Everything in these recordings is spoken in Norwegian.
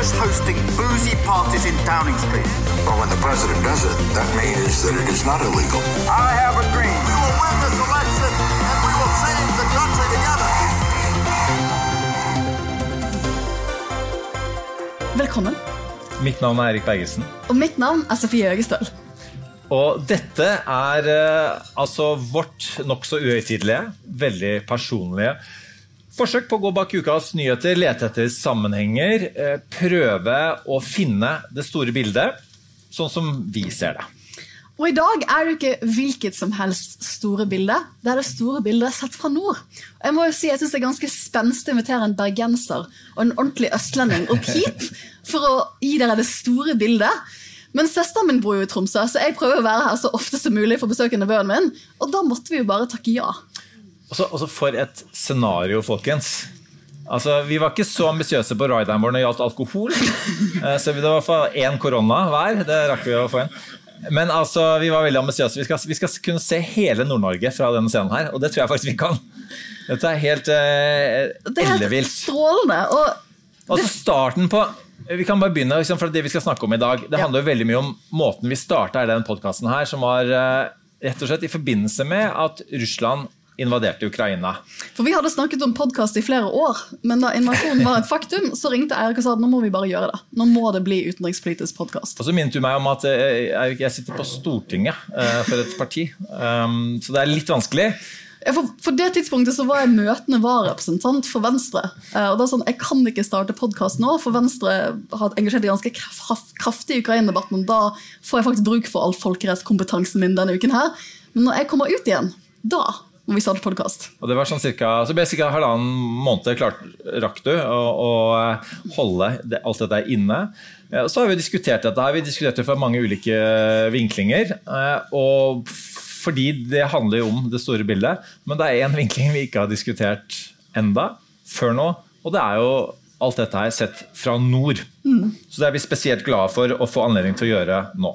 Was hosting boozy parties in Downing Street. Well, when the president does it, that means that it is not illegal. I have a dream. We will win this election and we will change the country together. Velkommen. Mitt navn er Erik Bergesen. Og mitt navn er Sofie Øgestøl. Og dette er eh, altså vårt nokså uhøytidelige, veldig personlige forsøk på å gå bak ukas nyheter, lete etter sammenhenger, eh, prøve å finne det store bildet, sånn som vi ser det. Og i dag er det ikke hvilket som helst store bilde. Det er det store bildet sett fra nord. Og jeg må jo si, jeg synes det er ganske spenstig å invitere en bergenser og en ordentlig østlending opp hit for å gi dere det store bildet. Men søsteren min bor jo i Tromsø, så jeg prøver å være her så ofte som mulig for å besøke nevøen min. Og da måtte vi jo bare takke ja. Også, også for et scenario, folkens. Altså, Vi var ikke så ambisiøse på rideren vår når det gjaldt alkohol. Eh, Så det var i hvert fall én korona hver. Det rakk vi å få inn. Men altså, vi var veldig ambisiøse. Vi, vi skal kunne se hele Nord-Norge fra denne scenen her, og det tror jeg faktisk vi kan. Dette er helt eh, Det er helt strålende. Og Altså starten på Vi kan bare begynne, liksom, for det vi skal snakke om i dag, det handler jo veldig mye om måten vi starta denne podkasten her, som var eh, rett og slett i forbindelse med at Russland invaderte Ukraina. For Vi hadde snakket om podkast i flere år, men da invasjonen var et faktum, så ringte Eirik og sa at nå må vi bare gjøre det. Nå må det bli utenrikspolitisk podkast. Og så minnet du meg om at eh, jeg sitter på Stortinget eh, for et parti, um, så det er litt vanskelig. For, for det tidspunktet så var jeg møtende vararepresentant for Venstre. Eh, og da sånn, Jeg kan ikke starte podkast nå, for Venstre har engasjert i ganske kraftig i Ukraina-debatten. og Da får jeg faktisk bruk for all folkerettskompetansen min denne uken her. Men når jeg kommer ut igjen, da må vi startet podkast. Og det var sånn cirka, så ble ca. halvannen måned klart, rakk du å, å holde det, alt dette inne. Eh, Så har vi diskutert dette her, vi har diskutert det fra mange ulike vinklinger. eh, Og fordi det handler jo om det store bildet, men det er én vinkling vi ikke har diskutert enda, før nå, og det er jo alt dette her sett fra nord. Så det er vi spesielt glade for å få anledning til å gjøre nå.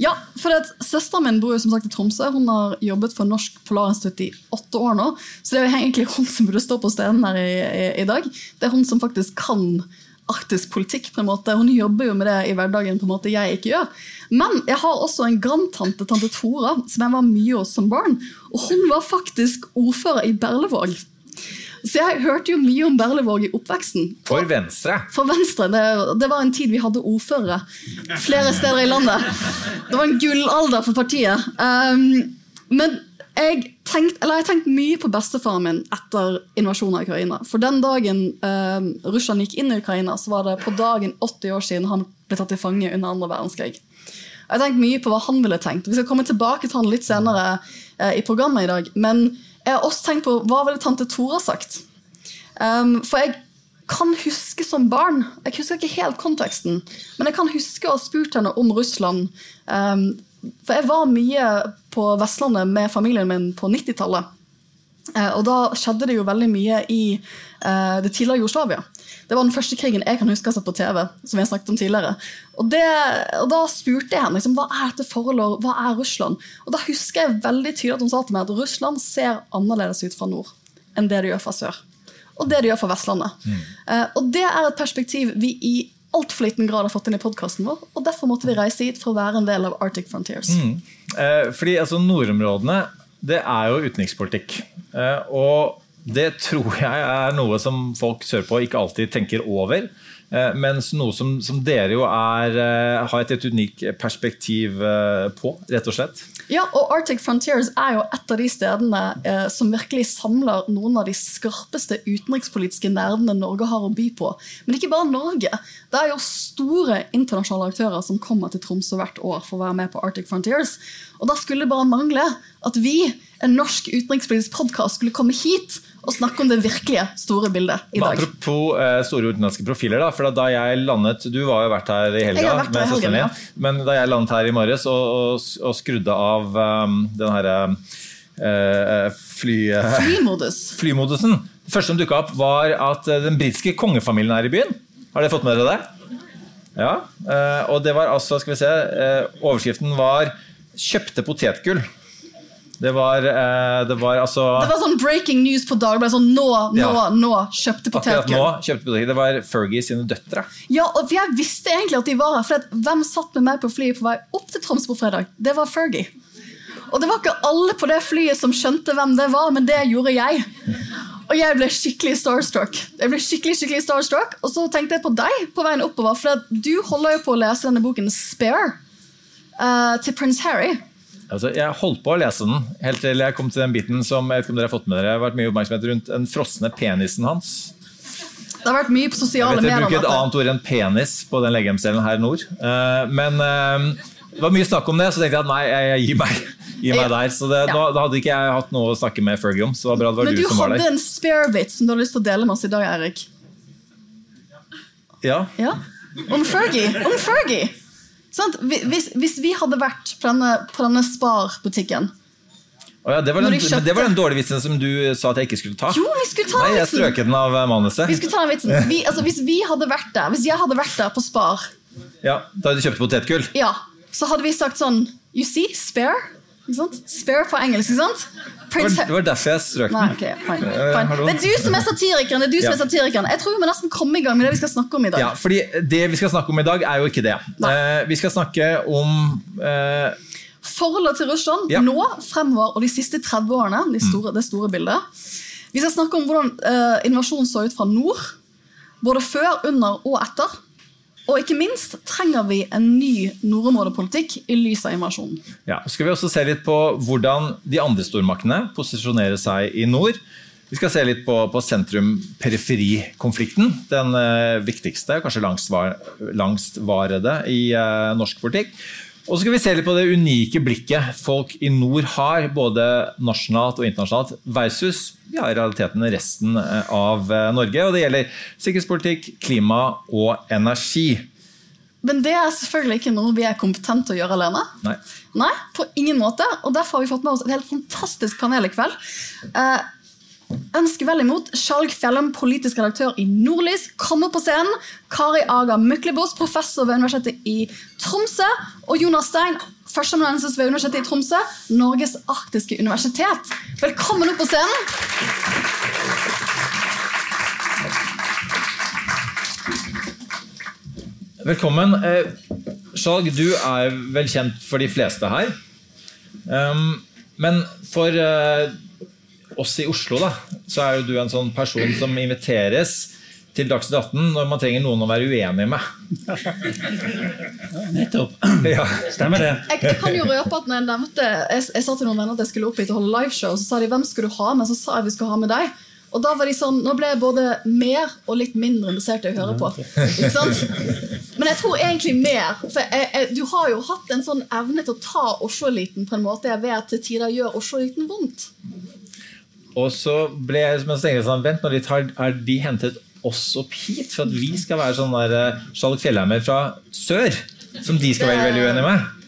Ja, for Søsteren min bor jo som sagt i Tromsø. Hun har jobbet for Norsk Polarinstitutt i åtte år nå. Så det er jo egentlig hun som burde stå på scenen her i, i, i dag. Det er hun som faktisk kan arktisk politikk. på en måte. Hun jobber jo med det i hverdagen på en måte jeg ikke gjør. Men jeg har også en grandtante, tante Tora, som jeg var mye hos som barn. Og hun var faktisk ordfører i Berlevåg. Så jeg hørte jo mye om Berlevåg i oppveksten. For Venstre. For Venstre. Det, det var en tid vi hadde ordførere flere steder i landet. Det var en gullalder for partiet. Um, men jeg tenkte, eller jeg tenkte mye på bestefaren min etter invasjonen av Ukraina. For den dagen um, Russland gikk inn i Ukraina, så var det på dagen 80 år siden han ble tatt til fange under andre verdenskrig. Jeg tenkte mye på hva han ville tenkt. Vi skal komme tilbake til han litt senere eh, i programmet i dag. Men jeg har også tenkt på hva ville tante Tora sagt. Um, for jeg kan huske som barn Jeg husker ikke helt konteksten, men jeg kan huske å ha spurt henne om Russland. Um, for jeg var mye på Vestlandet med familien min på 90-tallet. Eh, og da skjedde det jo veldig mye i eh, det tidligere Jugoslavia. Det var den første krigen jeg kan huske å ha sett på TV. som jeg snakket om tidligere. Og, det, og Da spurte jeg henne liksom, hva er dette forholdet, hva er Russland. Og Da husker jeg veldig tydelig at hun sa til meg at Russland ser annerledes ut fra nord enn det det gjør fra sør. Og det det gjør fra Vestlandet. Eh, og Det er et perspektiv vi i altfor liten grad har fått inn i podkasten vår. og Derfor måtte vi reise hit for å være en del av Arctic Frontiers. Eh, fordi altså, nordområdene, det er jo utenrikspolitikk. Eh, og det tror jeg er noe som folk sørpå ikke alltid tenker over. Eh, mens noe som, som dere jo er, eh, har et, et unikt perspektiv eh, på, rett og slett. Ja, og Arctic Frontiers er jo et av de stedene som virkelig samler noen av de skarpeste utenrikspolitiske nerdene Norge har å by på. Men ikke bare Norge. Det er jo store internasjonale aktører som kommer til Tromsø hvert år for å være med på Arctic Frontiers. Og da skulle det bare mangle at vi, en norsk utenrikspolitisk podkast, skulle komme hit og snakke om det virkelige store bildet i dag. Apropos eh, store utenlandske profiler. da, for da jeg landet, Du har jo vært her i helga med søsteren din. Men da jeg landet her i morges og, og, og skrudde av um, den herre uh, fly, Flymodus. flymodusen Det første som dukka opp, var at eh, den britiske kongefamilien er i byen. Har dere fått med dere det? Ja. Uh, og det var altså, skal vi se eh, Overskriften var 'Kjøpte potetgull'. Det var, eh, det var altså Det var sånn breaking news på Dagbladet. Sånn, nå, nå, Ja. nå kjøpte Akkurat nå kjøpte potetgull. Det var Fergie sine døtre. Ja, og jeg visste egentlig at de var her. For hvem satt med meg på flyet på vei opp til Troms på fredag? Det var Fergie. Og det var ikke alle på det flyet som skjønte hvem det var, men det gjorde jeg. Og jeg ble skikkelig starstruck. Jeg ble skikkelig, skikkelig starstruck, Og så tenkte jeg på deg på veien oppover, for du holder jo på å lese denne boken Spare uh, til prins Harry. Altså, jeg holdt på å lese den helt til jeg kom til den biten som jeg vet ikke om dere har fått med dere, det har vært mye oppmerksomhet rundt den frosne penisen hans. Det har vært mye på Jeg sosiale medier. jeg vet om bruker et annet ord enn penis på den legemsdelen her nord. Eh, men eh, det var mye snakk om det, så tenkte jeg at nei, jeg, jeg gir meg, Gi meg der. Så det, Ja. da, da hadde ikke jeg hatt noe å snakke med Fergie om. Så det var bra det var Men du, du som var der. Men du hadde en spare-bit som du har lyst til å dele med oss i dag, Erik. Ja, Ja, Om Fergie. Om Fergie. Hvis, hvis vi hadde vært på denne, på denne Spar-butikken Oh ja, det, var den, de kjøpte- det var den dårlige vitsen som du sa at jeg ikke skulle ta. Jo, vi skulle ta Nei, jeg strøk den av eh, manuset. Vi skulle ta den vitsen. Vi, altså, hvis vi hadde vært der, hvis jeg hadde vært der på Spar, Ja, Da hadde du kjøpt potetgull. ja, så hadde vi sagt sånn You see, spare. Spare på engelsk, ikke sant? Prince det var derfor jeg strøk Nei, den. ok, fine, fine. Det er du som er satirikeren. det er du som Ja. er satirikeren. Jeg tror vi må nesten komme i gang med det vi skal snakke om i dag. Ja, fordi Det vi skal snakke om i dag, er jo ikke det. Eh, vi skal snakke om uh... Forholdet til Russland Ja. Mm. nå, fremover og de siste 30 årene. De store, Det store bildet. Vi skal snakke om hvordan uh, invasjonen så ut fra nord. Både før, under og etter. Og ikke minst trenger vi en ny nordområdepolitikk i lys av invasjonen. Ja, skal vi også se litt på hvordan de andre stormaktene posisjonerer seg i nord. Vi skal se litt på, på sentrum-periferi-konflikten. Den eh, viktigste, kanskje langstvar, langstvarede i eh, norsk politikk. Og så skal vi se litt på det unike blikket folk i nord har, både nasjonalt og internasjonalt, versus ja, i realiteten resten eh, av eh, Norge. Og det gjelder sikkerhetspolitikk, klima og energi. Men det er selvfølgelig ikke noe vi er kompetente til å gjøre alene. Nei. Nei, på ingen måte. Og derfor har vi fått med oss et helt fantastisk panel i kveld. Eh, ønsker vel imot Skjalg Fjellum, politisk redaktør i Nordlys, kommer på scenen. Kari Aga Myklebos, professor ved Universitetet i Tromsø. Og Jonas Stein, førsteamanuensis ved Universitetet i Tromsø, Norges arktiske universitet. Velkommen opp på scenen. Velkommen. Eh, Skjalg, du er vel kjent for de fleste her. Um, men for eh, oss i Oslo, da, så er jo du en sånn person som inviteres til Dagsnytt 18 når man trenger noen å være uenig med. Nettopp. Ja. Stemmer det. Jeg, jeg kan jo røpe at når jeg nevnte Jeg, jeg sa til noen venner at jeg skulle opp hit og holde liveshow, så sa de hvem skal du ha med? Så sa jeg vi skulle ha med deg. Og da var de sånn, Nå ble jeg både mer og litt mindre interessert i å høre på. Ikke sant? Men jeg tror egentlig mer. For jeg, jeg, du har jo hatt en sånn evne til å ta Oslo-eliten på en måte jeg vet til tider gjør Oslo-eliten vondt. Og så ble jeg, men så tenkte jeg sånn, vent nå litt, har, de hentet oss opp hit for at vi skal være sånn der eh, Skjalg Fjellheimer fra sør? Som de skal være veldig uenige med?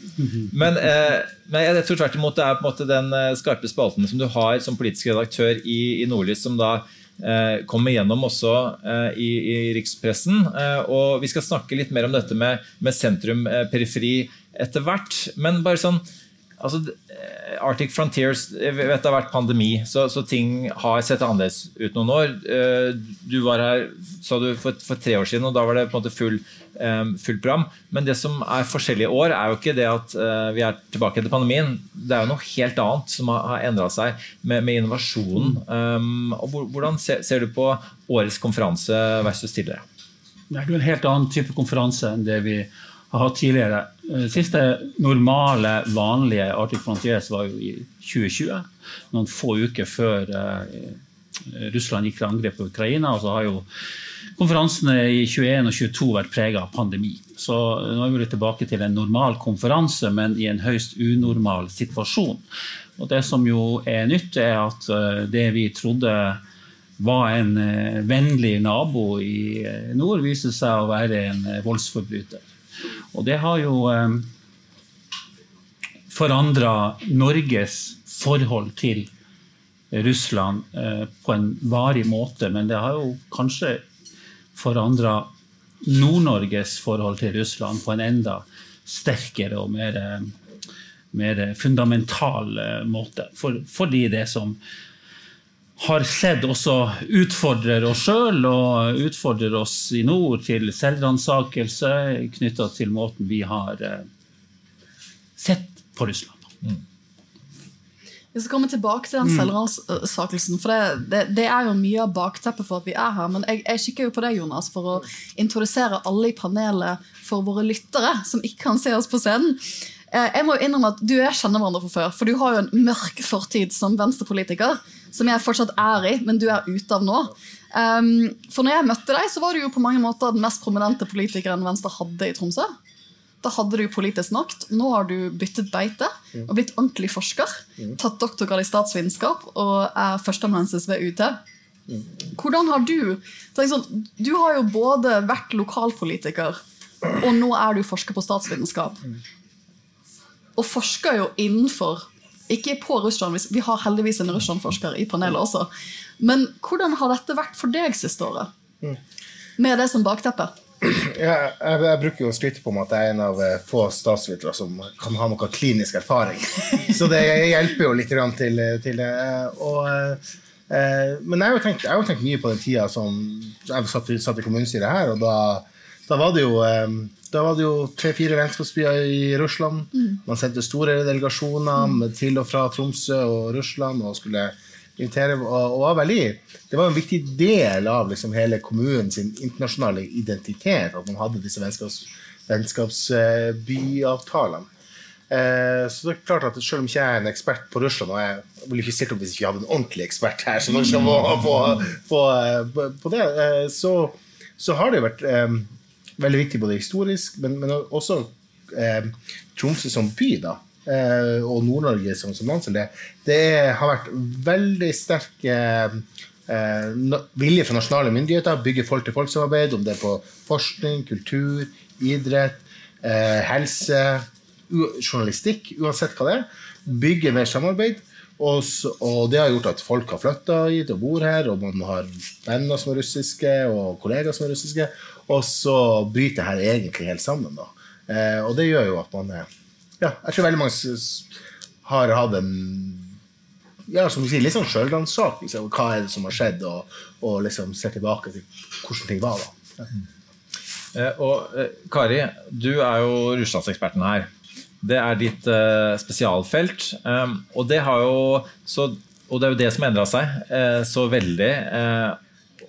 Men, eh, men jeg tror tvert imot det er på en måte den eh, skarpe spalten som du har som politisk redaktør i, i Nordlys, som da eh, kommer gjennom også eh, i, i rikspressen. Eh, og vi skal snakke litt mer om dette med, med sentrum-periferi etter hvert. Men bare sånn altså, eh, Arctic Frontiers Jeg vet det har vært pandemi, så, så ting har sett annerledes ut noen år. Eh, Du var her sa du, for, for tre år siden, og da var det på en måte full, full program. Men det som er forskjellige år, er jo ikke det at eh, vi er tilbake etter pandemien. Det er jo noe helt annet som har, har endra seg med, med innovasjonen. Og Hvordan ser, du på årets konferanse versus tidligere? Det er jo en helt annen type konferanse enn det vi hatt tidligere. Eh, Siste normale, vanlige Arctic Frontiers var jo i 2020. Noen få uker før eh, Russland gikk til angrep på Ukraina. og så har jo Konferansene i 21 og 22 vært prega av pandemi. Så nå er vi tilbake til en normal konferanse, men i en høyst unormal situasjon. Og Det som jo er nytt, er at eh, det vi trodde var en eh, vennlig nabo i eh, nord, viser seg å være en eh, voldsforbryter. Og det har jo eh, forandra Norges forhold til Russland eh, på en varig måte, men det har jo kanskje forandra Nord-Norges forhold til Russland på en enda sterkere og mer, eh, mer fundamental eh, måte. For, fordi det som har sett også utfordrer oss sjøl og utfordrer oss i nord til selvransakelse knytta til måten vi har eh, sett på Russland på. Vi skal komme tilbake til den selvransakelsen. For det, det, det er jo mye av bakteppet for at vi er her. Men jeg, jeg kikker jo på deg, Jonas, for å introdusere alle i panelet for våre lyttere som ikke kan se oss på scenen. Eh, Jeg må jo innrømme at Du og jeg kjenner hverandre fra før, for du har jo en mørk fortid som venstrepolitiker. Som jeg fortsatt er i, men du er ute av nå. Um, for når jeg møtte deg, så var du jo på mange måter den mest prominente politikeren Venstre hadde i Tromsø. Da hadde du politisk makt. Nå har du byttet beite og blitt ordentlig forsker. Tatt doktorgrad i statsvitenskap og er førsteamanuensis ved UT. Hvordan har du sånn, Du har jo både vært lokalpolitiker, og nå er du forsker på statsvitenskap. Og forsker jo innenfor Ikke på Russland, vi- har heldigvis en Russland-forsker i panelet også. Men hvordan har dette vært for deg siste året? Med det som bakteppe? Ja, jeg, jeg bruker jo å skryte på meg at jeg er en av eh, få statsvitere som kan ha noe klinisk erfaring. Så det hjelper jo litt grann til, til det. Og, eh, men jeg har, tenkt, jeg har jo tenkt mye på den tida som jeg satt, satt i kommunestyret her, og da, da var det jo eh, da var det jo tre-fire vennskapsbyer i Russland. Man sendte store delegasjoner mm. til og fra Tromsø og Russland og skulle invitere. Og, og var veldig, det var en viktig del av liksom hele kommunens internasjonale identitet at man hadde disse vennskaps, vennskapsbyavtalene. Eh, så det er klart at Selv om ikke jeg er en ekspert på Russland, og jeg ville ikke stilt opp hvis vi ikke hadde en ordentlig ekspert her, som på, få, på, på det, eh, så, så har det jo vært eh, veldig viktig både historisk, men, men også eh, Tromsø som by, da. Eh, og Nord-Norge som, som landsdel. Det, det har vært veldig sterk eh, eh, vilje fra nasjonale myndigheter, bygge folk-til-folk-samarbeid, om det er på forskning, kultur, idrett, eh, helse, journalistikk, uansett hva det er. Bygge mer samarbeid. Og, så, og det har gjort at folk har flytta hit og bor her, og man har venner som er russiske, og kollegaer som er russiske. Og så bryter det her egentlig helt sammen. Da. Eh, og det gjør jo at man er ja, Jeg tror veldig mange har hatt en ja, som du sier, litt sånn sjølransak. Liksom, hva er det som har skjedd, og, og liksom ser tilbake til hvordan ting var. da. Ja. Eh, Og eh, Kari, du er jo russlandseksperten her. Det er ditt eh, spesialfelt. Um, og, det har jo, så, og det er jo det som endra seg eh, så veldig. Eh,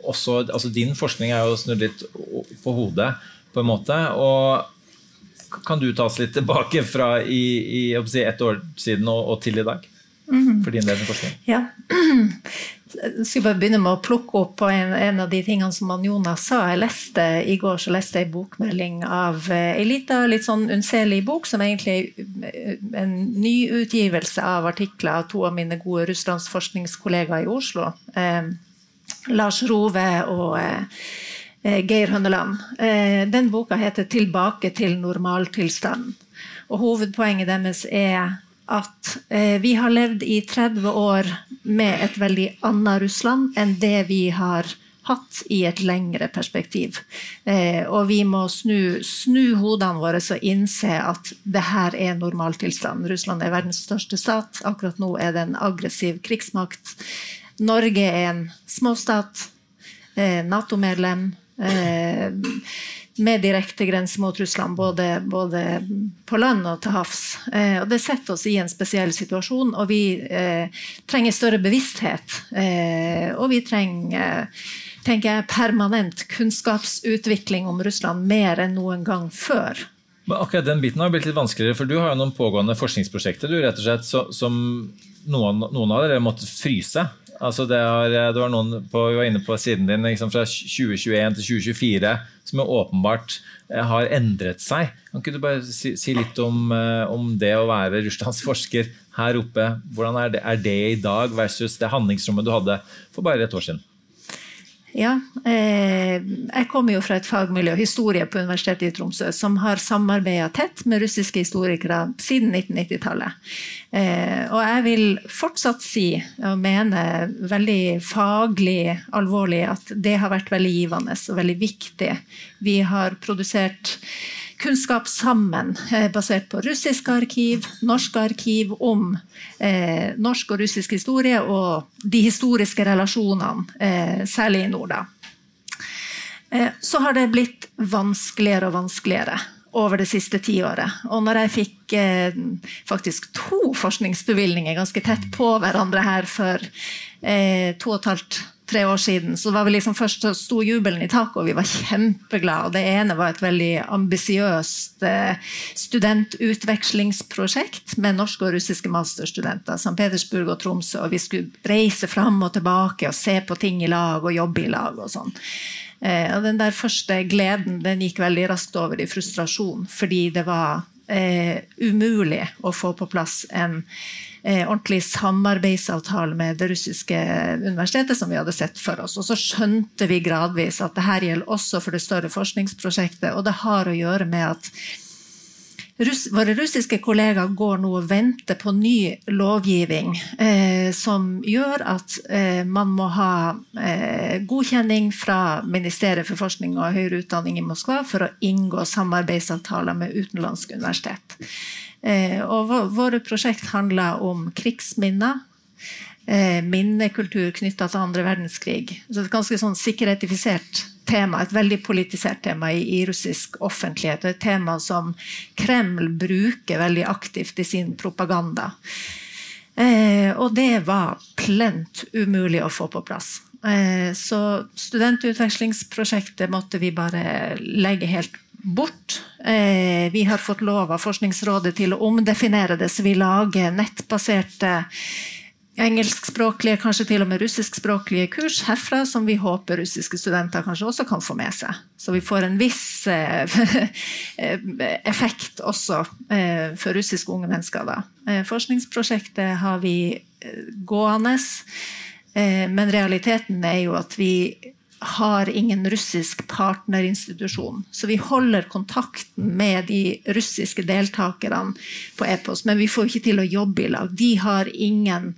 også, altså din forskning er jo snudd litt på hodet, på en måte. Og kan du ta oss litt tilbake fra i, i si, ett år siden og, og til i dag? For din del av forskning. Ja. Jeg skal bare begynne med å plukke opp på en, en av de tingene som Jonas sa. Jeg leste I går så leste jeg en bokmelding av eh, ei lita, litt sånn unnselig bok, som egentlig er en nyutgivelse av artikler av to av mine gode russlandsforskningskollegaer i Oslo. Eh, Lars Rove og eh, eh, Geir Hønneland. Eh, den boka heter 'Tilbake til normaltilstanden'. Og hovedpoenget deres er at vi har levd i 30 år med et veldig annet Russland enn det vi har hatt i et lengre perspektiv. Og vi må snu, snu hodene våre og innse at det her er normaltilstanden. Russland er verdens største stat. Akkurat nå er det en aggressiv krigsmakt. Norge er en småstat, eh, Nato-medlem. Eh, med direkte grense mot Russland, både, både på land og til havs. Eh, og det setter oss i en spesiell situasjon, og vi eh, trenger større bevissthet. Eh, og vi trenger tenker jeg, permanent kunnskapsutvikling om Russland mer enn noen gang før. Men akkurat den biten har blitt litt vanskeligere, for du har jo noen pågående forskningsprosjekter du, rett og slett, som noen, noen av dere måtte fryse. Altså det, har, det var noen på, vi var inne på siden din liksom fra 2021 til 2024 som jo åpenbart eh, har endret seg. Kan ikke du bare si, si litt om, eh, om det å være Russlands forsker her oppe? Hvordan er det, er det i dag versus det handlingsrommet du hadde for bare et år siden? Ja, eh, jeg kommer jo fra et fagmiljø, historie på Universitetet i Tromsø, som har samarbeida tett med russiske historikere siden 1990-tallet. Eh, og jeg vil fortsatt si, og mene veldig faglig alvorlig, at det har vært veldig givende og veldig viktig. Vi har produsert kunnskap sammen, eh, basert på russiske arkiv, norske arkiv om eh, norsk og russisk historie og de historiske relasjonene, særlig i nord. Eh, så har det blitt vanskeligere og vanskeligere over det siste tiåret. Og når jeg fikk eh, faktisk to forskningsbevilgninger ganske tett på hverandre her for eh, to og et halvt tre år siden, så var vi liksom først så sto jubelen i taket, og vi var kjempeglade. Det ene var et veldig ambisiøst eh, studentutvekslingsprosjekt med norske og russiske masterstudenter. St. Petersburg og Tromsø. Og vi skulle reise fram og tilbake og se på ting i lag og jobbe i lag og sånn. Eh, og den der første gleden den gikk veldig raskt over i frustrasjon, fordi det var eh, umulig å få på plass en eh, ordentlig samarbeidsavtale med det russiske universitetet som vi hadde sett for oss. Og så skjønte vi gradvis at det her gjelder også for det større forskningsprosjektet, og det har å gjøre med at Russ, våre russiske kollegaer går nå og venter på ny lovgivning eh, som gjør at eh, man må ha eh, godkjenning fra Ministeriet for forskning og høyere utdanning i Moskva for å inngå samarbeidsavtaler med utenlandske universitet. Eh, og våre prosjekt handler om krigsminner. Eh, minnekultur knytta til andre verdenskrig. Så et ganske sånn sikkerhetifisert tema, et veldig politisert tema i, i, russisk offentlighet. Og et tema som Kreml bruker veldig aktivt i sin propaganda. Eh, og det var plent umulig å få på plass. Eh, så studentutvekslingsprosjektet måtte vi bare legge helt bort. Eh, vi har fått lov av Forskningsrådet til å omdefinere det, så vi lager nettbaserte engelskspråklige, kanskje til og med russiskspråklige kurs herfra, som vi håper russiske studenter kanskje også kan få med seg. Så vi får en viss eh, effekt også eh, for russiske unge mennesker. Da. Eh, forskningsprosjektet har vi gående, men realiteten er jo at vi har ingen russisk partnerinstitusjon. Så vi holder kontakten med de russiske deltakerne på e-post, men vi får ikke til å jobbe i lag. De har ingen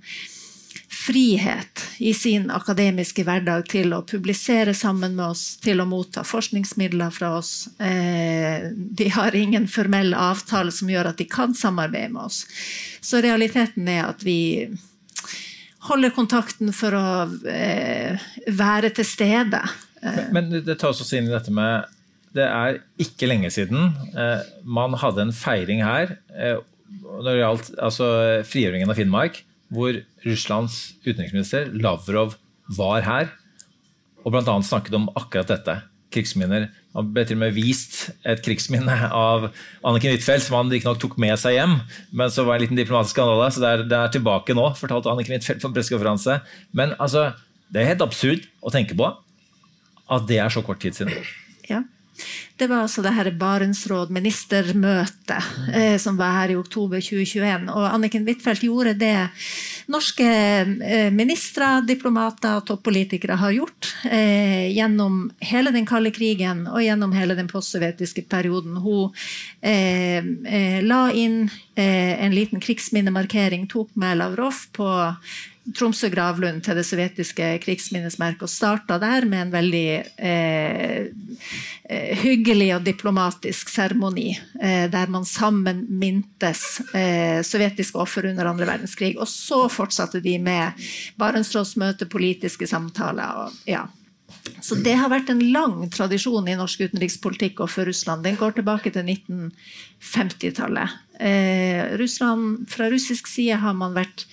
frihet i sin akademiske hverdag til å publisere sammen med oss, til å motta forskningsmidler fra oss. Eh, de har ingen formell avtale som gjør at de kan samarbeide med oss. Så realiteten er at vi holder kontakten for å eh, være til stede. Men det tas også inn i dette med Det er ikke lenge siden man hadde en feiring her når det gjaldt altså, frigjøringen av Finnmark hvor Russlands utenriksminister Lavrov var her og bl.a. snakket om akkurat dette. Krigsminner. Han ble til og med vist et krigsminne av Anniken Huitfeldt, som han riktignok tok med seg hjem. Men så var det en liten diplomatisk skandale, så det er, det er tilbake nå, fortalte Anniken Huitfeldt på en pressekonferanse. Men altså, det er helt absurd å tenke på at det er så kort tid siden. Ja. Det var altså det her Barentsråd ministermøtet eh, som var her i oktober 2021. Og Anniken Huitfeldt gjorde det norske eh, ministre, diplomater og toppolitikere har gjort eh, gjennom hele den kalde krigen og gjennom hele den postsovjetiske perioden. Hun eh, eh, la inn eh, en liten krigsminnemarkering, tok med Lavrov på Tromsø gravlund til det sovjetiske krigsminnesmerket og starta der med en veldig eh, eh, hyggelig og diplomatisk seremoni, eh, der man sammen mintes eh, sovjetiske offer under andre verdenskrig. Og så fortsatte de med Barentsrådsmøte, politiske samtaler. og ja, så det har vært en lang tradisjon i norsk utenrikspolitikk og for Russland. Den går tilbake til 1950-tallet. Eh, fra russisk side har man vært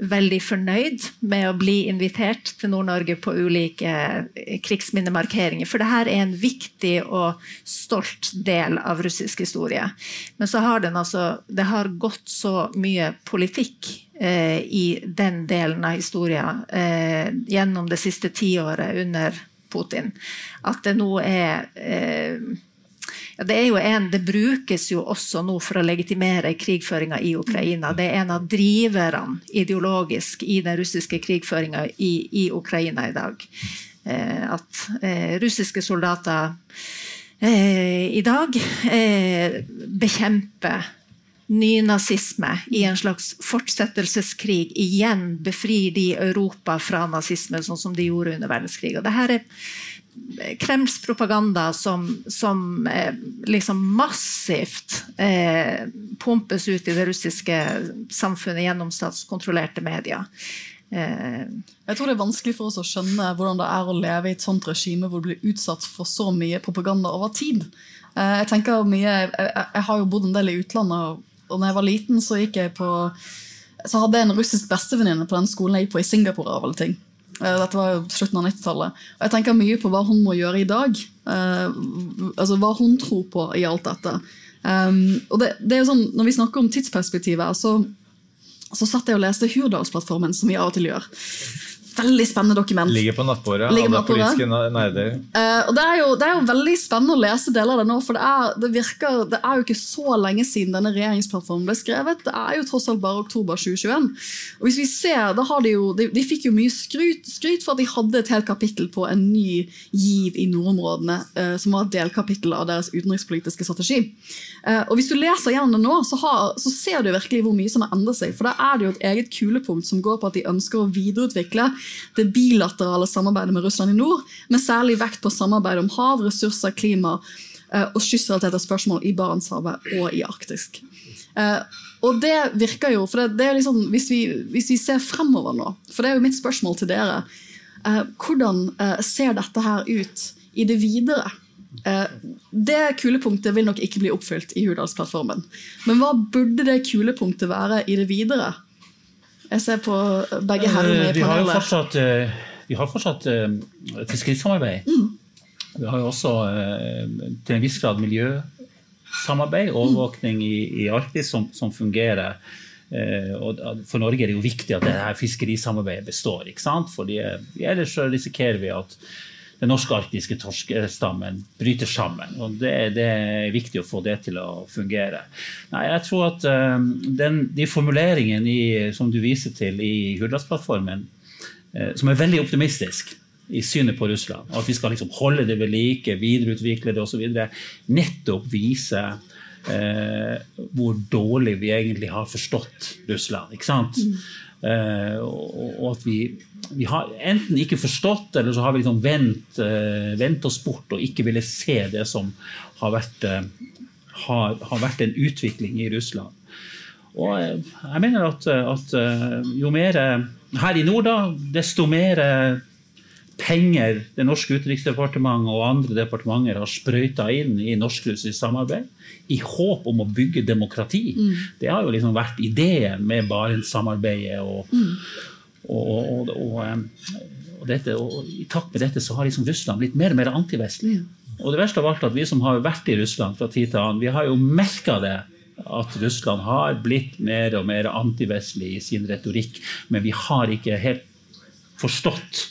veldig fornøyd med å bli invitert til Nord-Norge på ulike eh, krigsminnemarkeringer. For dette er en viktig og stolt del av russisk historie. Men så har den altså, det har gått så mye politikk eh, i den delen av historien eh, gjennom det siste tiåret under Putin at det nå er eh, ja, det, en, det, brukes jo også nå for å legitimere krigføringa i Ukraina. Det er en av driverne ideologisk i den russiske krigføringa i, i, Ukraina i dag. eh, at eh, russiske soldater eh, i dag eh, bekjemper nynazisme i en slags fortsettelseskrig. Igjen befrir de Europa fra nazisme, sånn som de gjorde under verdenskrig. Og det her er Kremls propaganda som, som eh, liksom massivt eh, pumpes ut i det russiske samfunnet gjennom statskontrollerte medier. Eh, Jeg tror det er vanskelig for oss å skjønne hvordan det er å leve i et sånt regime hvor du blir utsatt for så mye propaganda over tid. Jeg tenker mye, jeg har jo bodd en del i utlandet, og når jeg var liten, så gikk jeg på så hadde jeg en russisk bestevenninne på den skolen jeg gikk på i Singapore. av alle ting. Eh, Dette var jo slutten av 90-tallet. Og jeg tenker mye på hva hun må gjøre i dag. eh, altså Hva hun tror på i alt dette. Um, og det, det er jo sånn, Når vi snakker om tidsperspektivet, så, så satt jeg og leste Hurdalsplattformen, som vi av og til gjør. Veldig spennende dokument. Ligger på nattbordet. Ligger på nattbordet. politiske nerder. Eh, og det er, jo, det er jo veldig spennende å lese deler av det nå, for det er, det virker, det er jo ikke så lenge siden denne regjeringsplattformen ble skrevet. Det er jo tross alt bare oktober 2021. Og hvis vi ser, da har De jo, de, de fikk jo mye skryt, skryt for at de hadde et helt kapittel på en ny giv i nordområdene, uh, som var et delkapittel av deres utenrikspolitiske strategi. Uh, og Hvis du leser gjennom det nå, så, har, så ser du virkelig hvor mye som har endret seg. For da er det jo et eget kulepunkt som går på at de ønsker å videreutvikle det bilaterale samarbeidet med Russland i nord, med særlig vekt på samarbeid om hav, ressurser, klima eh, og kystrelaterte spørsmål i Barentshavet og i Arktis. Eh, og det virker jo, for det, det er liksom, hvis vi, hvis vi ser fremover nå, for det er jo mitt spørsmål til dere, eh, hvordan ser dette her ut i det videre? Det kulepunktet vil nok ikke bli oppfylt i Hurdalsplattformen. Men hva burde det kulepunktet være i det videre? Jeg ser på begge herrene i i Vi har jo fortsatt, eh, vi har fortsatt eh, fiskerisamarbeid. Vi har jo også eh, til en viss grad miljøsamarbeid, overvåkning i, i Arktis, som, som fungerer. Eh, og For Norge er det jo viktig at det her fiskerisamarbeidet består. ikke sant? Fordi eh, Ellers så risikerer vi at den norske arktiske torskestammen bryter sammen. og det, det er viktig å få det til å fungere. Nei, jeg tror at eh, den, De formuleringene som du viser til i Hurdalsplattformen, eh, som er veldig optimistisk i synet på Russland, at vi skal liksom holde det ved like, videreutvikle det osv., nettopp vise eh, hvor dårlig vi egentlig har forstått Russland. ikke sant? Eh, og, og at vi, vi har enten ikke forstått, eller så har vi liksom vendt, eh, vendt oss bort og ikke ville se det som har vært, eh, har, har vært en utvikling i Russland. Og eh, jeg mener at, at jo mer her i nord, da, desto mer penger det norske utenriksdepartementet og andre departementer har sprøyta inn i norsk-russisk samarbeid i håp om å bygge demokrati. Det har jo liksom vært ideen med Barentssamarbeidet. Og, og, og, og, og, dette, og I takt med dette så har liksom Russland blitt mer og mer antivestlig. Og det verste av alt at vi som har vært i Russland fra tid til annen, vi har jo merka det at Russland har blitt mer og mer antivestlig i sin retorikk, men vi har ikke helt forstått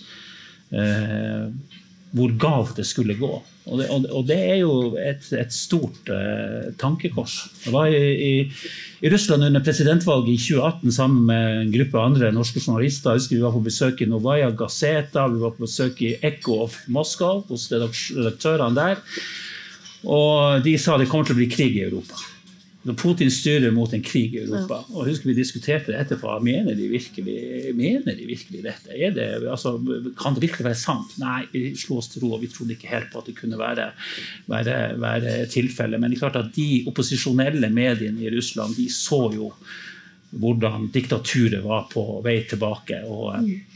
eh, hvor galt det skulle gå. Og det, og, og det er jo et, et stort uh, tankekors. Jeg var i, i, i Russland under presidentvalget i 2018 sammen med en gruppe andre norske journalister. Jeg husker Vi var på besøk i Novaja Gazeta, vi var på besøk i Echo of Moscow hos redaktørene der. Og de sa det kommer til å bli krig i Europa. Når Putin styrer mot en krig i Europa. Og husker Vi diskuterte det etterpå. Mener de virkelig, mener de virkelig dette? Er det, altså, kan det virkelig være sant? Nei, vi slo oss til ro, og vi trodde ikke helt på at det kunne være, være, være tilfellet. Men det er klart at de opposisjonelle mediene i Russland de så jo hvordan diktaturet var på vei tilbake. Og,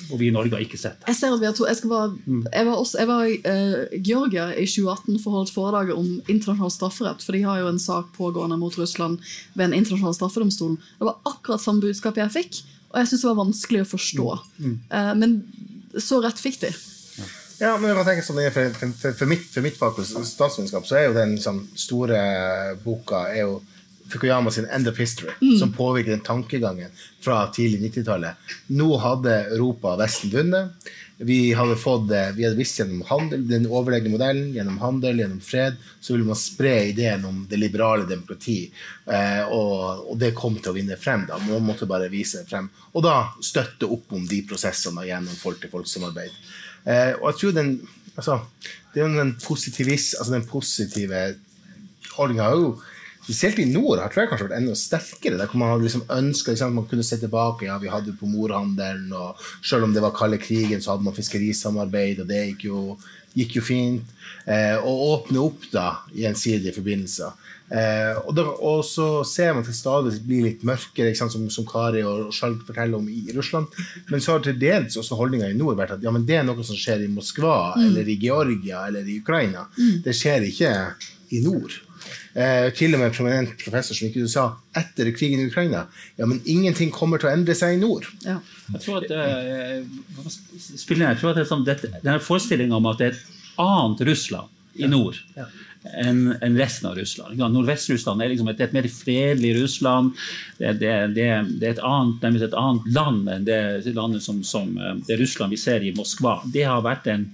og vi i Norge har ikke sett det. Jeg ser at vi har to, jeg, skal bare, jeg var, også, jeg var i uh, Georgia i 2018 for å holde et foredrag om internasjonal strafferett. For de har jo en sak pågående mot Russland ved en internasjonal straffedomstol. Det var akkurat samme budskap jeg fikk, og jeg syns det var vanskelig å forstå. Eh, men så rett fikk de. Ja, men jeg tenker sånn, for, for, for, mitt, for mitt bakgrunn, statsvitenskap så er jo den liksom, store boka er jo Fukuyama sin 'End of History', Mm. som påvirker den tankegangen fra tidlig 90-tallet. Nå hadde Europa og Vesten vunnet. Vi hadde, fått, eh, vi hadde visst gjennom handel, den overlegne modellen, gjennom handel, gjennom fred, så ville man spre ideen om det liberale demokrati. Eh, og, og det kom til å vinne frem. da, Man måtte bare vise det frem. Og da støtte opp om de prosessene gjennom folk-til-folk-samarbeid. Eh, og jeg tror den, altså, den, altså den positive holdninga har jo Spesielt i nord har tror jeg kanskje vært enda sterkere. Der man hadde liksom liksom, man kunne se tilbake. ja, Vi hadde jo på morhandelen, og selv om det var kalde krigen, så hadde man fiskerisamarbeid, og det gikk jo, gikk jo fint. Eh, og åpne opp da gjensidige forbindelser. Eh, og, da, og så ser man til stadig blir litt mørkere, sant, som, som Kari og Skjalg forteller om i Russland. Men så har til dels også holdninga i nord vært at ja, men det er noe som skjer i Moskva Mm. eller i Georgia eller i Ukraina. Mm. Det skjer ikke i nord. Eh, til og med en prominent professor som ikke du sa etter krigen i Ukraina ja, men ingenting kommer til å endre seg i nord. Jeg tror at, eh, spiller jeg, jeg tror at det er sånn, denne forestillingen om at det er et annet Russland i nord enn en resten av Russland. Nordvest-Russland er liksom et, et mer fredelig Russland. Det, det, det, det er et annet, et annet land enn det landet som, som eh, det Russland vi ser i Moskva. Det har vært en,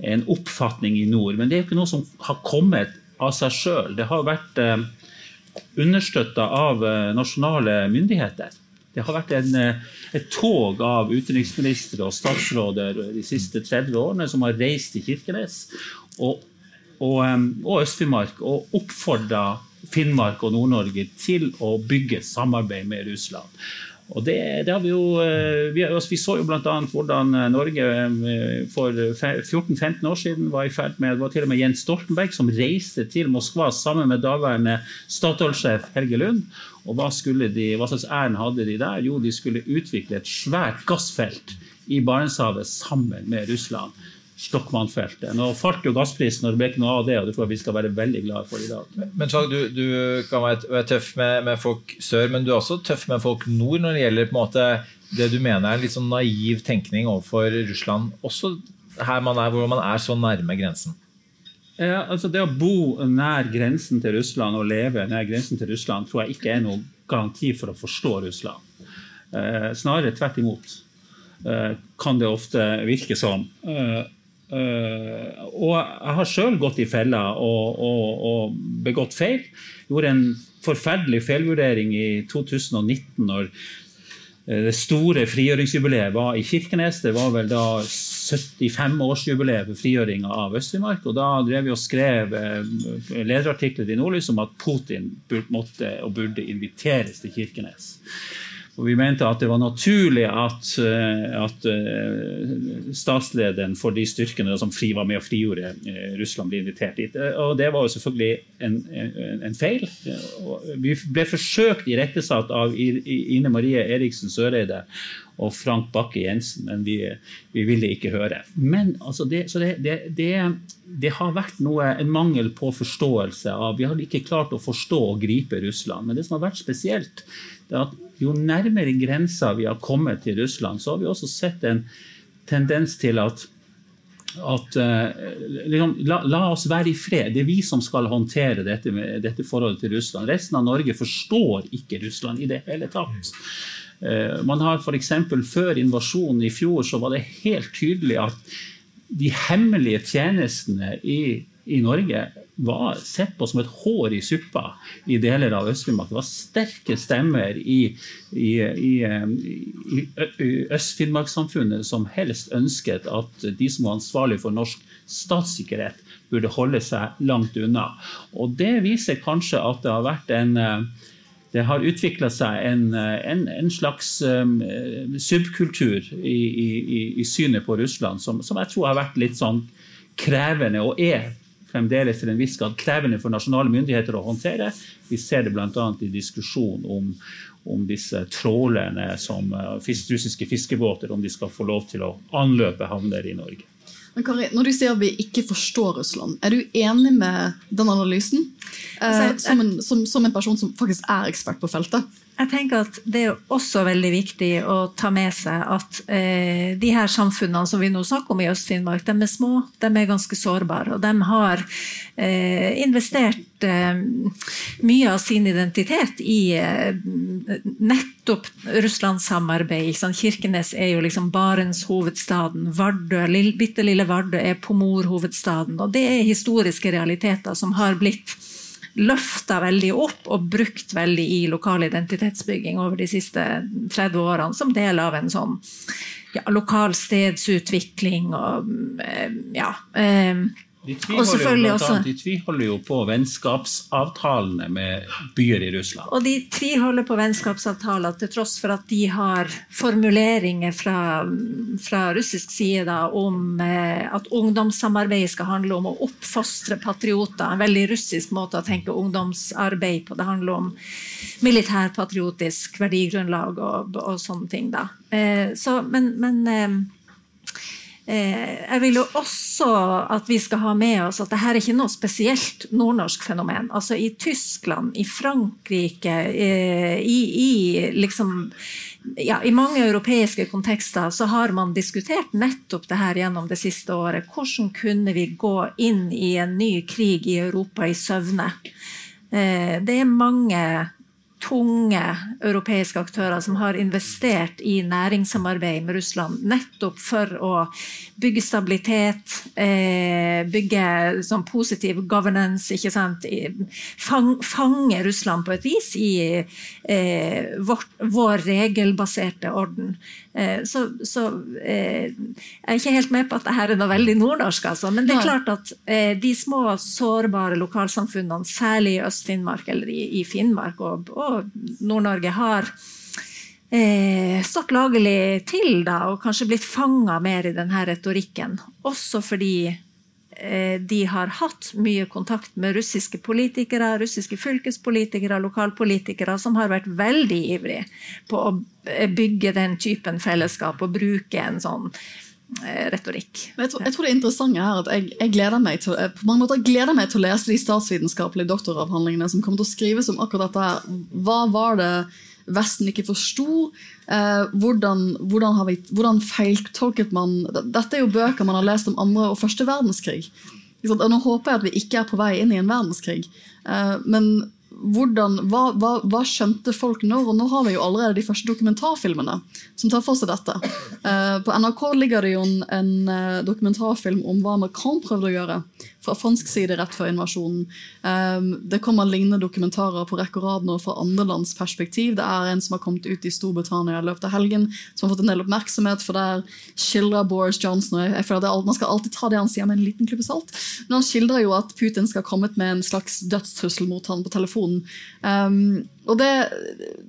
en oppfatning i nord, men det er jo ikke noe som har kommet av seg sjøl. Det har vært eh, understøtta av eh, nasjonale myndigheter. Det har vært en, eh, et tog av utenriksministre og statsråder de siste 30 årene som har reist til Kirkenes og, og, og Øst-Finnmark og oppfordra Finnmark og Nord-Norge til å bygge samarbeid med Russland. Og det, det har Vi jo, eh, vi, altså vi så jo bl.a. hvordan eh, Norge eh, for 14-15 år siden var i ferd med Det var til og med Jens Stoltenberg som reiste til Moskva sammen med daværende Statoil-sjef Helge Lund. Og hva, de, hva slags ærend hadde de der? Jo, de skulle utvikle et svært gassfelt i Barentshavet sammen med Russland. Stockmann-feltet. Nå falt jo gassprisen, og det ble ikke noe av det. og det tror jeg vi skal være veldig glad for i dag. Men Sjag, du, du kan være, tøff med, med folk sør, men du er også tøff med folk nord når det gjelder på en måte det du mener er en litt sånn naiv tenkning overfor Russland, også her man er, hvor man er så nærme grensen. Ja, altså Det å bo nær grensen til Russland og leve nær grensen til Russland tror jeg ikke er noen garanti for å forstå Russland. Eh, snarere tvert imot eh, kan det ofte virke som. Eh, og jeg har sjøl gått i fella og, og, og begått feil. Gjorde en forferdelig feilvurdering i 2019 når eh, det store frigjøringsjubileet var i Kirkenes. Det var vel da 75-årsjubileet for frigjøringa av Øst-Finnmark. Og da drev vi og skrev eh, lederartikler i Nordlys om at Putin måtte og burde inviteres til Kirkenes. Og vi mente at det var naturlig at, eh, at eh, statslederen for de styrkene som fri var med og frigjorde eh, Russland, ble invitert dit. Og det var jo selvfølgelig en, en, en feil. Vi ble forsøkt irettesatt av Ine Marie Eriksen Søreide og Frank Bakke Jensen, men vi, vi ville ikke høre. Men altså det, så det, det, det, det har vært noe, en mangel på forståelse av Vi har ikke klart å forstå og gripe Russland. Men det som har vært spesielt, det er at jo nærmere grensa vi har kommet til Russland, så har vi også sett en tendens til at at eh, liksom, la, la oss være i fred. Det er vi som skal håndtere dette, dette forholdet til Russland. Resten av Norge forstår ikke Russland i det hele tatt. Eh, man har eksempel, Før invasjonen i fjor så var det helt tydelig at de hemmelige tjenestene i, i Norge var sett på som et hår i suppa i deler av Øst-Finnmark. Det var sterke stemmer i, i, i, eh, i, Øst-Finnmarkssamfunnet som helst ønsket at de som var ansvarlig for norsk statssikkerhet, burde holde seg langt unna. Og Det viser kanskje at det har vært en eh, det har utvikla seg en, en, en slags um, subkultur i, i, i, synet på Russland som, som, jeg tror har vært litt sånn krevende, og er fremdeles til en viss grad krevende for nasjonale myndigheter å håndtere. Vi ser det bl.a. i diskusjon om, om disse trålerne som uh, russiske fiskebåter, om de skal få lov til å anløpe havner i Norge. Men Kari, Når du sier at vi ikke forstår Russland, er du enig med den analysen? Eh, som, en, som, som en person som faktisk er ekspert på feltet? jeg tenker at Det er også veldig viktig å ta med seg at eh, de her samfunnene som vi nå snakker om i Øst-Finnmark, de er små, de er ganske sårbare. Og de har eh, investert eh, mye av sin identitet i eh, nettopp Russlandssamarbeid. Kirkenes er jo liksom Barentshovedstaden. Vardø, lille, bitte lille Vardø er Pomor-hovedstaden. Og det er historiske realiteter som har blitt løfta veldig opp og brukt veldig i lokal identitetsbygging over de siste 30 årene, som del av en sånn ja, lokal stedsutvikling og eh, ja. Eh, de tviholder, jo, også, de tviholder jo på vennskapsavtalene med byer i Russland. Og de tviholder på vennskapsavtaler til tross for at de har formuleringer fra, fra russisk side da, om eh, at ungdomssamarbeid skal handle om å oppfostre patrioter. En veldig russisk måte å tenke ungdomsarbeid på. Det handler om militærpatriotisk verdigrunnlag og, og sånne ting. Da. Eh, så, men, men Eh, jeg vil jo også at vi skal ha med oss at dette er ikke noe spesielt nordnorsk fenomen. Altså I Tyskland, i Frankrike, eh, i, i, liksom, ja, i mange europeiske kontekster så har man diskutert nettopp det her gjennom det siste året. Hvordan kunne vi gå inn i en ny krig i Europa i søvne? Eh, det er mange tunge europeiske aktører som har investert i næringssamarbeid med Russland nettopp for å bygge stabilitet, eh, bygge sånn positiv governance, ikke sant? fange Russland på et vis i eh, vår, vår regelbaserte orden. Eh, så, så jeg er ikke helt med på at dette er noe veldig nordnorsk, altså. men det er klart at de små, sårbare lokalsamfunnene, særlig i Øst-Finnmark eller i, i Finnmark og, og Nord-Norge har eh, stått lagelig til da, og kanskje blitt fanga mer i denne retorikken. Også fordi eh, de har hatt mye kontakt med russiske politikere, russiske fylkespolitikere, lokalpolitikere, som har vært veldig ivrige på å bygge den typen fellesskap og bruke en sånn eh, retorikk. Jeg tror, jeg tror, det er at jeg, jeg, gleder meg til, på mange måter gleder meg til å lese de statsvitenskapelige doktoravhandlingene som kommer til å skrives om akkurat dette. her. Hva var det Vesten ikke forsto? Eh, hvordan, hvordan, vi, hvordan feiltolket man Dette er jo bøker man har lest om andre og første verdenskrig. Og nå håper jeg at vi ikke er på vei inn i en verdenskrig. Eh, men hvordan, hva, hva, hva, skjønte folk når? Og nå har vi jo allerede de første dokumentarfilmene som tar for seg dette. Eh, på NRK ligger det jo en, en eh, dokumentarfilm om hva Macron prøvde å gjøre fra fransk side rett før invasjonen. Um, det kommer lignende dokumentarer på rekke og rad nå fra andre lands perspektiv. Det er en som har kommet ut i Storbritannia i løpet av helgen, som har fått en del oppmerksomhet. For der skildrer Boris Johnson og jeg føler at Man skal alltid ta det han sier med en liten klype salt. Men han skildrer jo at Putin skal ha kommet med en slags dødstrussel mot han på telefonen. Og det,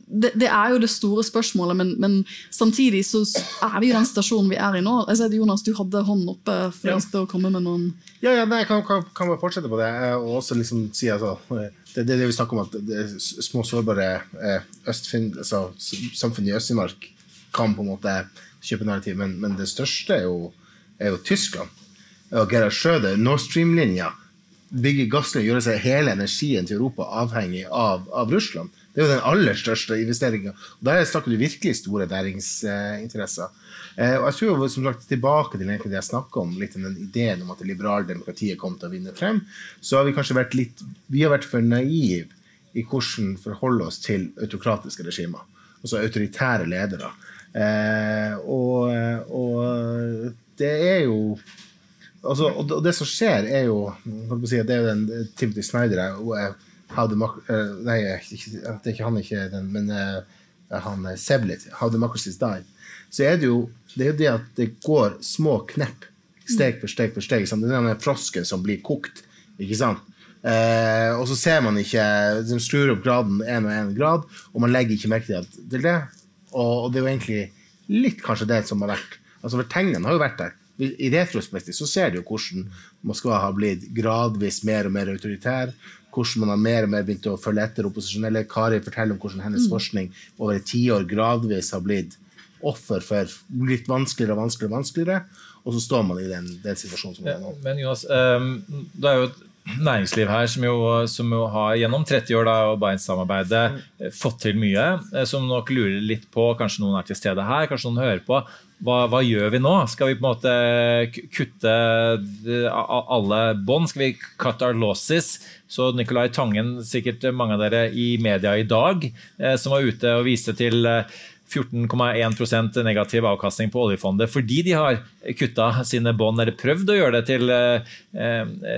det, det, er jo det store spørsmålet, men, men, samtidig så er vi i den stasjonen vi er i nå. Jeg ser, Jonas, du hadde hånden oppe for ja. å komme med noen Ja, ja nei, jeg kan, kan, kan, bare fortsette på det. Og også liksom si altså, det, det, det vi snakker om, at det små, sårbare eh, altså, samfunn i Øst-Finnmark kan på en måte kjøpe narrativ, men, men det største er jo, er jo Tyskland. Og Gerhard Schrøder, Nord Stream-linja bygge gasslinjer, gjøre seg hele energien til Europa avhengig av, av Russland. Det er jo den aller største investeringa. Der snakker du virkelig store næringsinteresser. Eh, og jeg tror jo, som sagt, Tilbake til det jeg snakka om, litt den ideen om at det liberale demokratiet kom til å vinne frem, så har vi kanskje vært litt vi har vært for naive i hvordan forholde oss til autokratiske regimer. Altså autoritære ledere. Eh, og, og det er jo altså, og det som skjer, er jo si, Det er jo den Timothy Snyder er, how uh, Nei, det er ikke han ikke den, men uh, han Seblit, How Democracies Die. Så er det jo det, er det at det går små knepp, steg for steg for steg. Sant? Det er den frosken som blir kokt. ikke sant? Eh, og så ser man ikke De skrur opp graden én og én grad, og man legger ikke merke til det det. Og, og, det er jo egentlig litt kanskje det som har vært Altså for Tegnene har jo vært der i retrospektiv så ser du jo hvordan Moskva har blitt gradvis mer og mer autoritær. Hvordan man har mer og mer begynt å følge etter opposisjonelle. Kari forteller om hvordan hennes mm. forskning over et tiår gradvis har blitt offer for litt vanskeligere og vanskeligere. Og vanskeligere, og så står man i den, den situasjonen som er nå. Men Jonas, um, det er jo et næringsliv her som jo, som jo har gjennom 30 år da, og Barentssamarbeidet eh, fått til mye, eh, som nok lurer litt på, kanskje noen er til stede her, kanskje noen hører på, hva, hva gjør vi nå? Skal vi på en måte kutte eh, alle bånd? Skal vi cut our losses? Så Nicolai Tangen, sikkert mange av dere i media i dag, som var ute og viste til 14,1% negativ avkastning på oljefondet fordi de har kutta sine bånd, eller prøvd å gjøre det til, eh,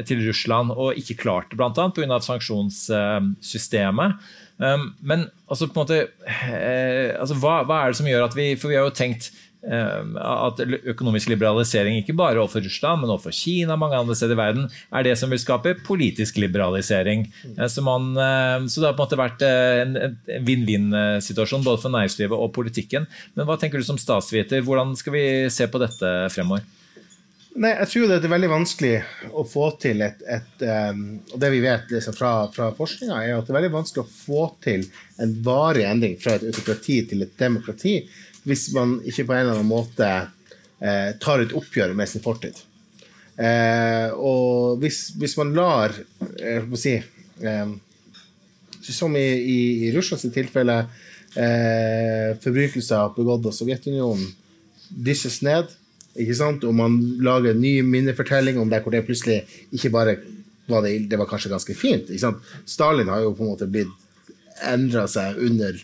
til Russland, og ikke klart det, bl.a. pga. sanksjonssystemet. Um, Men altså, måte, eh, altså, hva, hva er det som gjør at vi For vi har jo tenkt eh, at økonomisk liberalisering, ikke bare overfor Russland, men overfor Kina og mange andre steder i verden, er det som vil skape politisk liberalisering. Eh, Så, man, eh, så det har på en måte vært eh, en en vinn-vinn-situasjon både for næringslivet og politikken. Men hva tenker du som statsviter, hvordan skal vi se på dette fremover? Nei, jeg tror det er veldig vanskelig å få til et, et um, Og det vi vet liksom fra, fra forskninga, er at det er veldig vanskelig å få til en varig endring fra et autokrati til et demokrati hvis man ikke på en eller annen måte eh, tar et oppgjør med sin fortid. Eh, og hvis, hvis man lar Jeg holdt på å si, eh, Som i, i, i Russlands tilfelle, eh, forbrytelser begått av Sovjetunionen dysses ned. Ikke sant? Og man lager en ny minnefortelling om det hvor det plutselig ikke bare var det, det var kanskje ganske fint. Ikke sant? Stalin har jo på en måte blitt endra seg under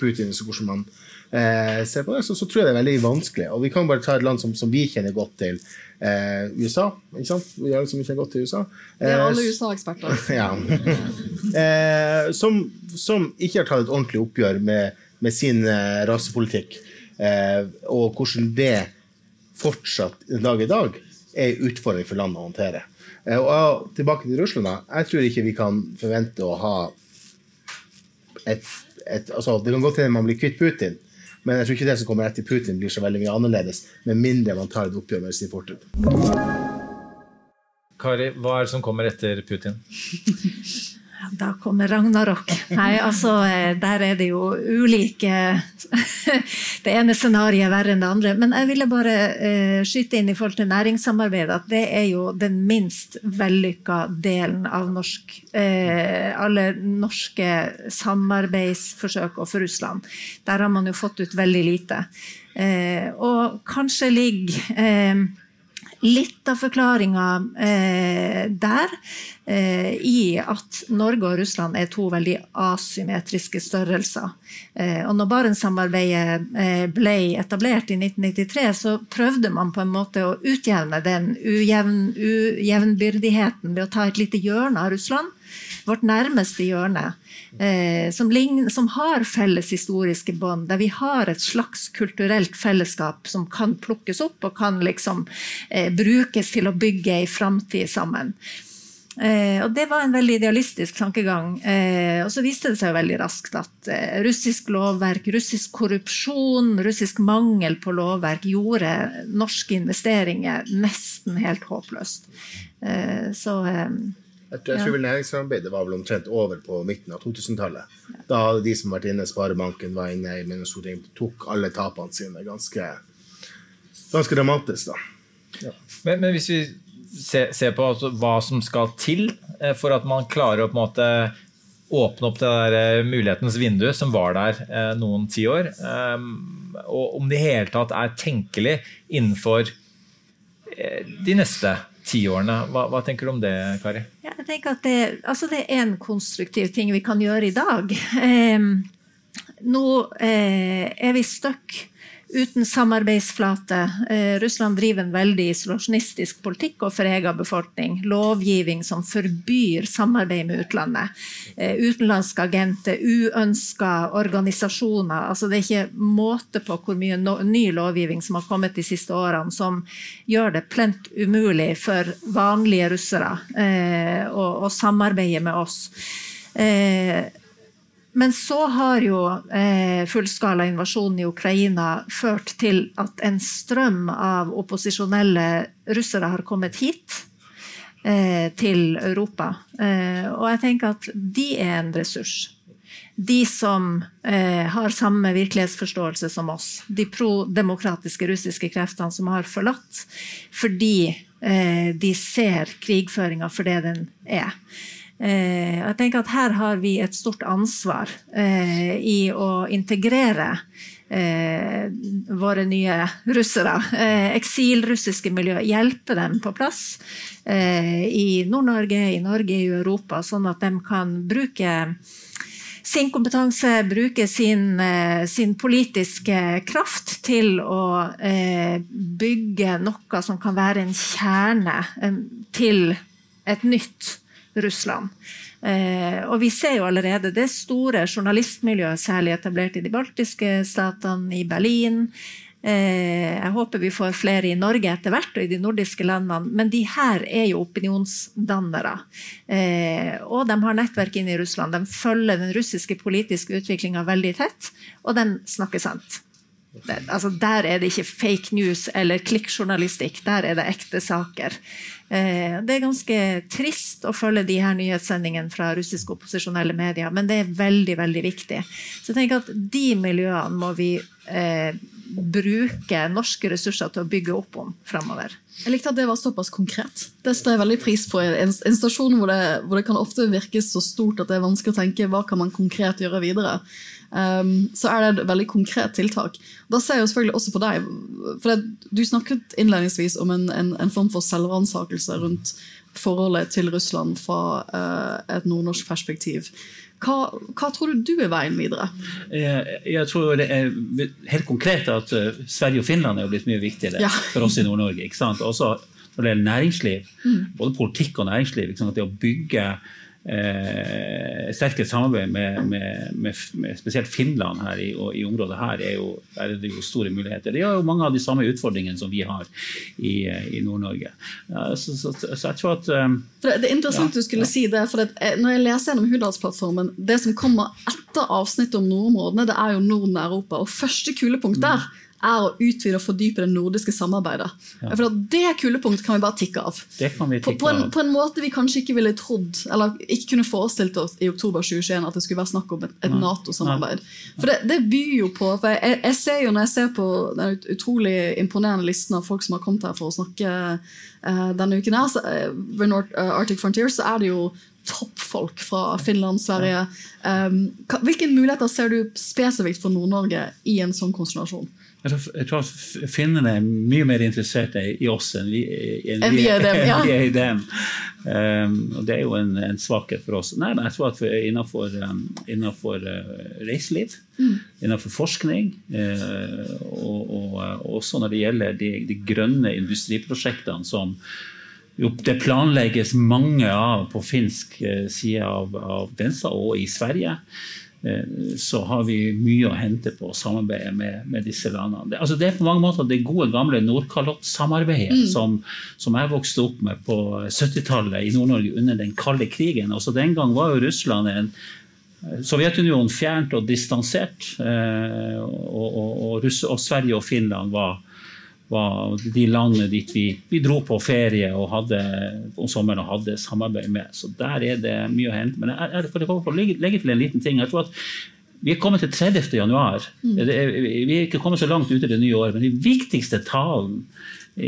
Putin, så hvordan man eh, ser på det, så, så tror jeg det er veldig vanskelig. Og vi kan bare ta et land som, som vi kjenner godt til, eh, USA. ikke sant? Vi gjør det som kjenner godt til USA. Det er Eh, alle USA-eksperter. ja. eh, som, som ikke har tatt et ordentlig oppgjør med, med sin eh, rasepolitikk, eh, og hvordan det fortsatt den dag i dag er en utfordring for landet å håndtere. Eh, og tilbake til Russland. da. Jeg tror ikke vi kan forvente å ha et, et altså, Det kan godt hende man blir kvitt Putin, men jeg tror ikke det som kommer etter Putin, blir så veldig mye annerledes, med mindre man tar et oppgjør med sin fortid. Kari, hva er det som kommer etter Putin? Da kommer Ragnarok. Nei, altså, eh, der er det jo ulike Det ene scenarioet er verre enn det andre. Men jeg ville bare eh, skyte inn i forhold til næringssamarbeid at det er jo den minst vellykka delen av norsk eh, alle norske samarbeidsforsøk overfor Russland. Der har man jo fått ut veldig lite. Og kanskje ligger Litt av forklaringa eh, der eh, i at Norge og Russland er to veldig asymmetriske størrelser. Eh, og når Barentssamarbeidet eh, ble etablert i 1993, så prøvde man på en måte å utjevne den ujevn, ujevnbyrdigheten ved å ta et lite hjørne av Russland. Vårt nærmeste hjørne, eh, som, lign- som har felles historiske bånd, der vi har et slags kulturelt fellesskap som kan plukkes opp og kan liksom eh, brukes til å bygge ei framtid sammen. Eh, og Det var en veldig idealistisk tankegang. Eh, og så viste det seg veldig raskt at eh, russisk lovverk, russisk korrupsjon, russisk mangel på lovverk gjorde norske investeringer nesten helt håpløst. Eh, så eh, Jeg tror, jeg tror Næringssamarbeidet var vel omtrent over på midten av 2000-tallet. Da hadde de som var inne, Sparebanken var inne i Stortinget, tok alle tapene sine ganske, ganske dramatisk. da. Men, men hvis vi ser, ser på altså hva som skal til eh, for at man klarer å på en måte åpne opp det der eh, mulighetens vindu som var der eh, noen tiår, Um, og om det i hele tatt er tenkelig innenfor eh, de neste tiårene. Hva, hva tenker du om det, Kari? Ja, jeg tenker at det, altså det er en konstruktiv ting vi kan gjøre i dag. Eh, nå eh, er vi stuck uten samarbeidsflate. Eh, Russland driver en veldig isolasjonistisk politikk overfor egen befolkning. Lovgivning som forbyr samarbeid med utlandet. Eh, utenlandske agenter, uønska organisasjoner. Altså det er ikke måte på hvor mye no ny lovgivning som har kommet de siste årene, som gjør det plent umulig for vanlige russere eh, å, å samarbeide med oss. Eh, men så har jo eh, fullskala invasjonen i Ukraina ført til at en strøm av opposisjonelle russere har kommet hit. Eh, til Europa. Eh, og jeg tenker at de er en ressurs. De som eh, har samme virkelighetsforståelse som oss. De prodemokratiske russiske kreftene som har forlatt fordi eh, de ser krigføringa for det den er. Eh, jeg tenker at Her har vi et stort ansvar eh, i å integrere eh, våre nye russere. Eh, eksilrussiske miljø. Hjelpe dem på plass eh, i Nord-Norge, i Norge, i Europa, sånn at de kan bruke sin kompetanse, bruke sin, eh, sin, politiske kraft til å bygge noe som kan være en kjerne til et nytt Russland. Eh, og vi ser jo allerede det store journalistmiljøet, særlig etablert i de baltiske statene, i Berlin. Eh, jeg håper vi får flere i Norge etter hvert, og i de nordiske landene. Men de her er jo opinionsdannere. Eh, og de har nettverk inne i Russland. De følger den russiske politiske utviklinga veldig tett, og de snakker sant. Det, altså der er det ikke fake news eller klikkjournalistikk, der er det ekte saker. Eh, det er ganske trist å følge de her nyhetssendingene fra russiske opposisjonelle medier, men det er veldig veldig viktig. Så jeg tenker at De miljøene må vi eh, bruke norske ressurser til å bygge opp om framover. Jeg likte at det var såpass konkret. Det står jeg veldig pris på. En, en stasjon hvor det, hvor det, kan ofte virke så stort at det er vanskelig å tenke hva kan man konkret gjøre videre. Um, så er det et veldig konkret tiltak. Da ser jeg jo selvfølgelig også på deg. for det, Du snakket innledningsvis om en, en, en form for selvransakelse rundt forholdet til Russland fra uh, et nordnorsk perspektiv. Hva, hva, tror du du er veien videre? Jeg, jeg tror det er helt konkret at uh, Sverige og Finland er blitt mye viktigere ja. for oss i Nord-Norge. Også når det gjelder næringsliv, mm. både politikk og næringsliv. Det å bygge eh, sterkere samarbeid med, med, med, med, spesielt Finland her i, i området her er, jo, er det jo store muligheter. De har jo mange av de samme utfordringene som vi har i, i Nord-Norge. Ja, så, så, så, jeg tror at um, det, det, er interessant ja, du skulle ja. si det. for eh, Når jeg leser gjennom Hurdalsplattformen, det som kommer etter avsnittet om nordområdene, det er jo Norden-Europa. og Første kulepunkt der er å utvide og fordype det nordiske samarbeidet. Ja. For Det kulepunktet kan vi bare tikke av. Det kan vi tikke på, på, en, på, en, måte vi kanskje ikke ville trodd, eller ikke kunne forestilt oss i oktober 2021 at det skulle være snakk om et, et Nato-samarbeid. For det, det, byr jo på for jeg, jeg, ser jo Når jeg ser på den utrolig imponerende listen av folk som har kommet her for å snakke uh, denne uken, her, så, uh, ved North, uh, Arctic Frontier, så er det jo toppfolk fra Finland, Sverige. Um, hvilke muligheter ser du spesifikt for Nord-Norge i en sånn konstellasjon? Jeg tror finnene er mye mer interessert i oss enn vi, enn vi, er, dem, ja. vi er i dem. Um, og det er jo en, en, svakhet for oss. Nei, jeg tror at innenfor, um, innenfor uh, reiseliv, mm. innenfor forskning, uh, og, og, og, også når det gjelder de, de grønne industriprosjektene som jo, det planlegges mange av på finsk side av, av grensa og i Sverige. Eh, så har vi mye å hente på å samarbeide med, med disse landene. Det, altså det er på mange måter det gode, gamle Nordkalottsamarbeidet mm. som, som, jeg vokste opp med på 70-tallet i Nord-Norge under den kalde krigen. Også Den gang var jo Russland en Sovjetunionen fjernt og distansert. Eh, og, og, og, og Sverige og Finland var var de landene dit vi, vi, dro på ferie og hadde, om sommeren og hadde samarbeid med. Så der er det mye å hente. Men jeg, jeg, for, å legge, legge, til en liten ting. jeg tror at vi er kommet til 30. januar. Mm. Vi er ikke kommet så langt ut i det nye året, men de viktigste talen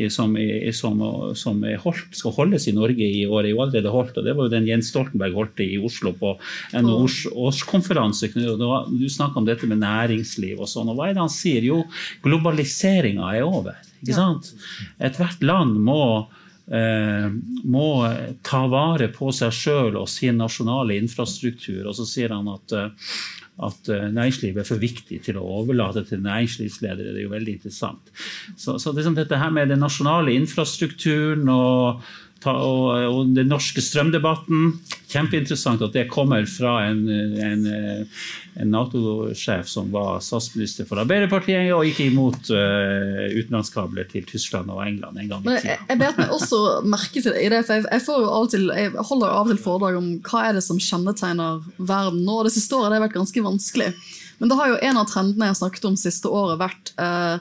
som, som, som holdt, skal holdes i Norge i år, er jo allerede holdt. og Det var jo den Jens Stoltenberg holdt i Oslo på NHOs årskonferanse. Du snakka om dette med næringsliv og sånn. og Hva er det han sier? Jo, globaliseringa er over. Ikke sant? Ethvert land må, eh, må ta vare på seg sjøl og sin nasjonale infrastruktur. Og så sier han at, eh, at eh, næringslivet er for viktig til å overlate til næringslivsledere. Det er jo veldig interessant. Så, så det, dette her med den nasjonale infrastrukturen og og, og den norske strømdebatten. Kjempeinteressant at det kommer fra en, en, en Nato-sjef som var statsminister for Arbeiderpartiet og gikk imot uh, utenlandskabler til Tyskland og England en gang i tida. Jeg, jeg bet meg også merke til det, for jeg, jeg, får jo av og til, jeg holder av og til foredrag om hva er det som kjennetegner verden nå. Det siste året det har vært ganske vanskelig. Men det har jo en av trendene jeg har snakket om siste året, vært uh,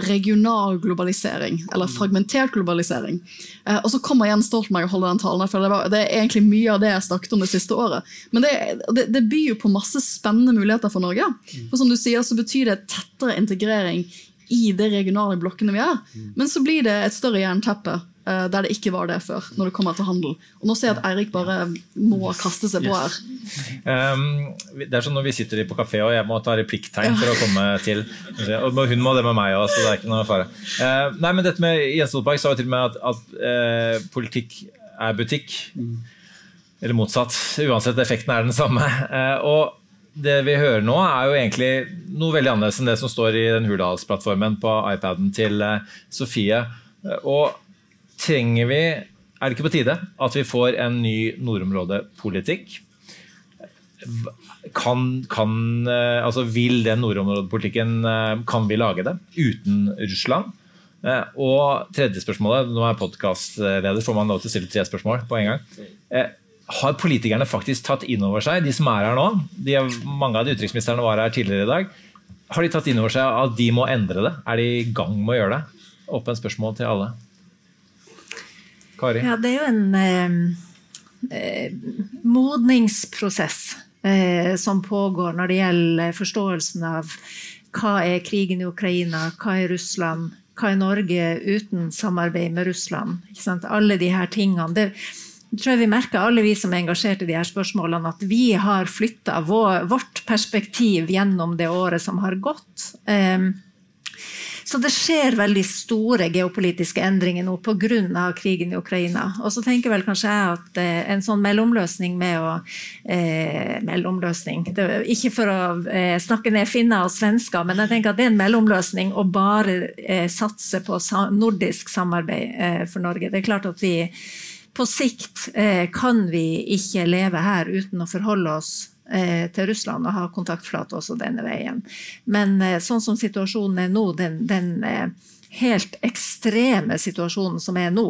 regional globalisering, eller fragmentert globalisering. Eh, og så kommer Jens Stoltenberg og holder den talen, for det, var, det, er egentlig mye av det jeg snakket om det siste året. Men det, det, det, byr jo på masse spennende muligheter for Norge. For som du sier, så betyr det tettere integrering i de regionale blokkene vi er. Men så blir det et større jernteppe der det ikke var det før, når det kommer til handel. Og Nå ser jeg at Eirik bare må kaste seg på her. Um, det er sånn når vi sitter på kafé og jeg må ta replikktegn for å komme til. Og hun må det med meg òg, så det er ikke noe fare. Uh, nei, men dette med Jens Stoltenberg sa jo til og med at, at uh, politikk er butikk. Eller motsatt. Uansett, effekten er den samme. Uh, og det vi hører nå, er jo egentlig noe veldig annerledes enn det som står i den Hurdalsplattformen på iPaden til Sofie. Og trenger vi Er det ikke på tide at vi får en ny nordområdepolitikk? Kan, kan, altså vil den nordområdepolitikken Kan vi lage det uten Russland? Og tredje spørsmålet, nå er podkastleder, får man lov til å stille tre spørsmål på en gang. Har politikerne faktisk tatt inn over seg, de som er her nå, de, mange av de utenriksministrene var her tidligere i dag, har de tatt inn over seg at de må endre det? Er de i gang med å gjøre det? Åpent spørsmål til alle. Kari? Ja, det er jo en eh, modningsprosess eh, som pågår når det gjelder forståelsen av hva er krigen i Ukraina, hva er Russland, hva er Norge uten samarbeid med Russland? Alle de her tingene. Det tror jeg vi merker, alle vi som er engasjert i de her spørsmålene, at vi har flytta vårt perspektiv gjennom det året som har gått. Eh, så det skjer veldig store geopolitiske endringer nå pga. krigen i Ukraina. Og så tenker vel kanskje jeg at eh, en sånn mellomløsning med å eh, Mellomløsning det, Ikke for å eh, snakke ned finner og svensker, men jeg tenker at det er en mellomløsning å bare eh, satse på nordisk samarbeid eh, for Norge. Det er klart at vi på sikt eh, kan vi ikke leve her uten å forholde oss til Russland og ha kontaktflate også denne veien. Men eh, sånn som situasjonen er nå, den, den eh, helt ekstreme situasjonen som er nå,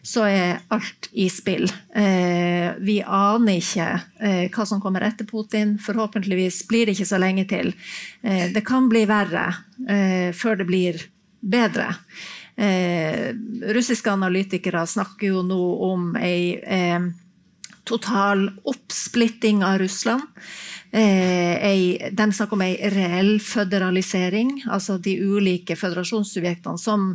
så er alt i spill. vi aner ikke hva som kommer etter Putin. Forhåpentligvis blir det ikke så lenge til. det kan bli verre før det blir bedre. russiske analytikere snakker jo nå om ei total oppsplitting av Russland. Eh, de snakker om ei reell føderalisering, altså de ulike føderasjonssubjektene som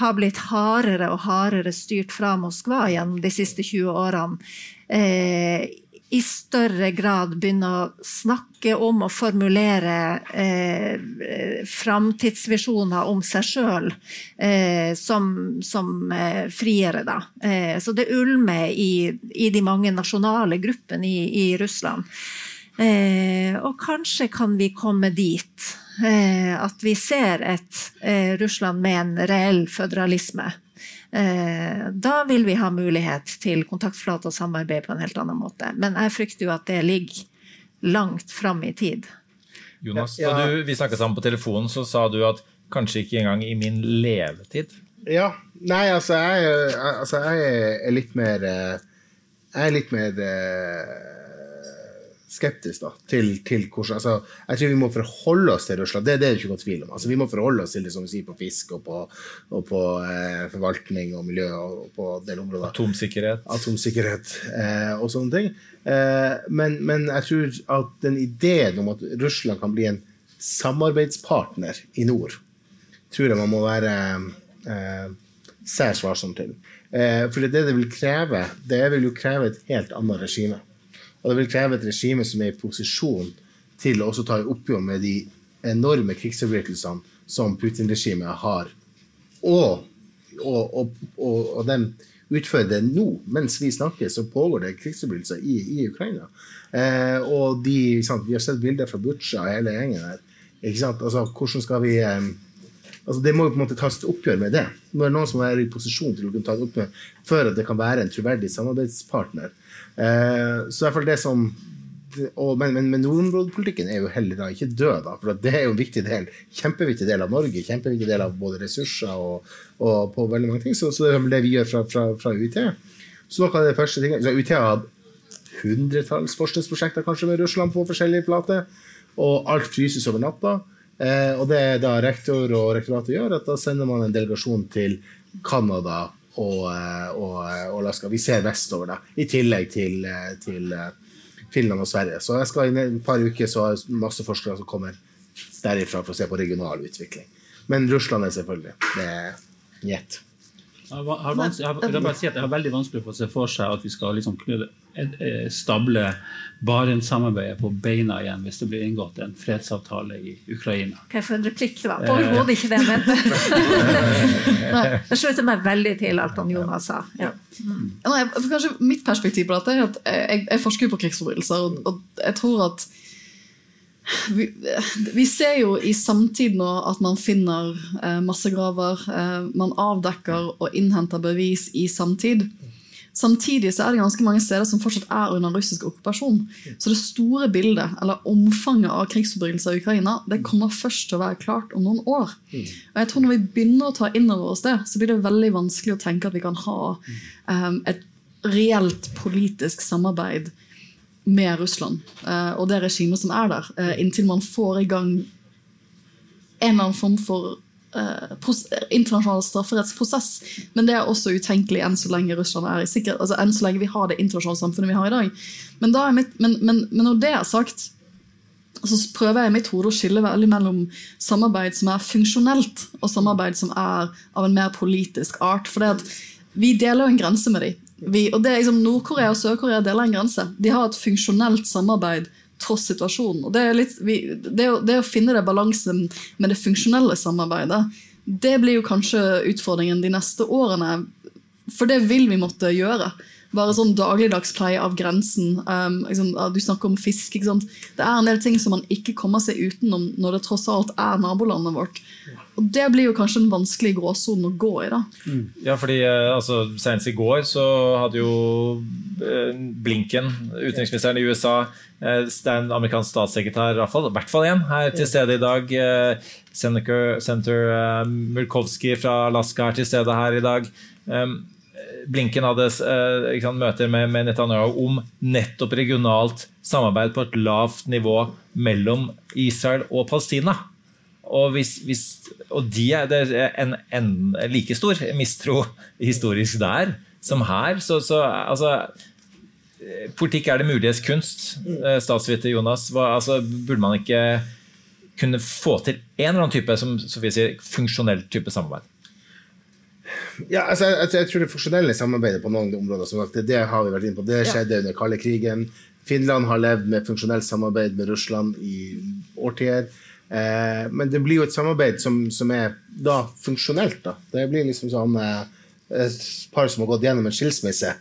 har blitt hardere og hardere styrt fra Moskva gjennom de siste 20 årene. Eh, i større grad begynne å snakke om og formulere eh, framtidsvisjoner om seg sjøl eh, som, som eh, friere, da. Eh, så det ulmer i, i, de mange nasjonale gruppene i, i Russland. Eh, og kanskje kan vi komme dit eh, at vi ser et Russland med en reell føderalisme. Eh, da vil vi ha mulighet til kontaktflate og samarbeid på en helt annen måte. Men jeg frykter jo at det ligger langt fram i tid. Jonas, da du, vi snakka sammen på telefonen, så sa du at kanskje ikke engang i min levetid. Ja. Nei, altså jeg, altså, jeg er litt mer eh, Jeg er litt mer eh, skeptisk da, til, til hvordan altså, Jeg tror vi må forholde oss til Russland. Det, det er det ikke noen tvil om. Altså, vi må forholde oss til det som vi sier på fisk og på, og på eh, forvaltning og miljø og på del områder. Atomsikkerhet. Atomsikkerhet eh, og sånne ting. Eh, men, men, jeg tror at den ideen om at Russland kan bli en samarbeidspartner i nord, tror jeg man må være eh, særs varsom til. Eh, for det det vil kreve, det vil jo kreve et helt annet regime. Og det vil kreve et regime som er i posisjon til å også ta i oppgjør med de enorme krigsforbrytelsene som Putin-regimet har. Og, og, og, og, den utfører det nå. Mens vi snakker, så pågår det krigsforbrytelser i, i, Ukraina. Eh, og de, Vi har sett bilder fra Butsja og hele gjengen her. Altså, hvordan skal vi eh, altså Det må jo på en måte tas et oppgjør med det. Nå er det noen som er i posisjon til å kunne ta et oppgjør før at det kan være en troverdig samarbeidspartner. Eh, så i det som og, men, men, men nordområdepolitikken er jo heller da ikke død, da, for det er jo en viktig del, kjempeviktig del av Norge. kjempeviktig del av både ressurser og, og på veldig mange ting. Så, så, det er det vi gjør fra, fra, fra UiT. Så noe av det første tingene, UiT har hatt hundretalls forskningsprosjekter kanskje med Russland på forskjellige plater, og alt fryses over natta. Eh, og det da rektor og rektoratet gjør, at da sender man en delegasjon til Canada og, eh, og, eh, og Alaska. Vi ser vestover, da, i tillegg til, eh, til Finland og Sverige. Så jeg skal i et par uker så har masse forskere som kommer derifra for å se på regional utvikling. Men Russland er selvfølgelig det er gjett. Jeg har, vans- jeg jeg bare si at jeg har veldig vanskelig for å se for seg at vi skal liksom eh, stable Barentssamarbeidet på beina igjen hvis det blir inngått en fredsavtale i Ukraina. Hva for en replikk det var? Overhodet ikke det jeg mente. Jeg slutter meg veldig til alt han Jonas sa. Ja. Nei, kanskje Mitt perspektiv på dette er at jeg, jeg forsker jo på krigsforbrytelser, og, og jeg tror at vi, vi ser jo i samtid nå at man finner eh, massegraver. Eh, man avdekker og innhenter bevis i samtid. Samtidig så er det ganske mange steder som fortsatt er under russisk okkupasjon. Så det store bildet, eller omfanget av krigsforbrytelser i Ukraina, det kommer først til å være klart om noen år. Og jeg tror Når vi begynner å ta inn over oss det, så blir det veldig vanskelig å tenke at vi kan ha eh, et reelt politisk samarbeid med Russland eh, og det regimet som er der, eh, inntil man får i gang en eller annen form for eh, internasjonal strafferettsprosess. Men det er også utenkelig enn så lenge Russland er i sikkerhet, altså enn så lenge vi har det internasjonale samfunnet vi har i dag. Men, da mitt, men, men, men når det er sagt, så prøver jeg i mitt hode å skille veldig mellom samarbeid som er funksjonelt, og samarbeid som er av en mer politisk art. For vi deler jo en grense med dem. Vi, og det er liksom Nord-Korea og Sør-Korea deler en grense. De har et funksjonelt samarbeid tross situasjonen. Og det, litt, vi, det, det å finne det balansen med det funksjonelle samarbeidet, det blir jo kanskje utfordringen de neste årene. For det vil vi måtte gjøre. Bare sånn dagligdags pleie av grensen. Um, liksom, du snakker om fisk. Det er en del ting som man ikke kommer seg utenom når det tross alt er nabolandet vårt. Og Det blir jo kanskje en vanskelig gråsone å gå i. da. Ja, fordi eh, altså, Senest i går så hadde jo eh, Blinken, utenriksministeren i USA, eh, det er en amerikansk statssekretær, i hvert fall- én, her til stede i dag. Senator, Senator Murkowski fra Alaska er til stede her i dag. Um, Blinken hadde sant, møter med, med Netanyahu om nettopp regionalt samarbeid på et lavt nivå mellom Israel og Palestina. Og, hvis, hvis, og de er, det er en, en like stor mistro historisk der som her. Så, så altså eh, Politikk er det muliges kunst, eh, statsviter Jonas. Hva, altså, burde man ikke kunne få til en eller annen type som Sofie sier, funksjonell type samarbeid? Ja, altså, jeg, jeg tror det funksjonelle samarbeidet på noen områder som sagt, det, det har vi vært inne på. Det skjedde under kalde krigen. Finland har levd med funksjonelt samarbeid med Russland i årtier. Eh, men det blir jo et samarbeid som, som er da funksjonelt. Da. Det blir liksom sånn eh, et par som har gått gjennom en skilsmisse,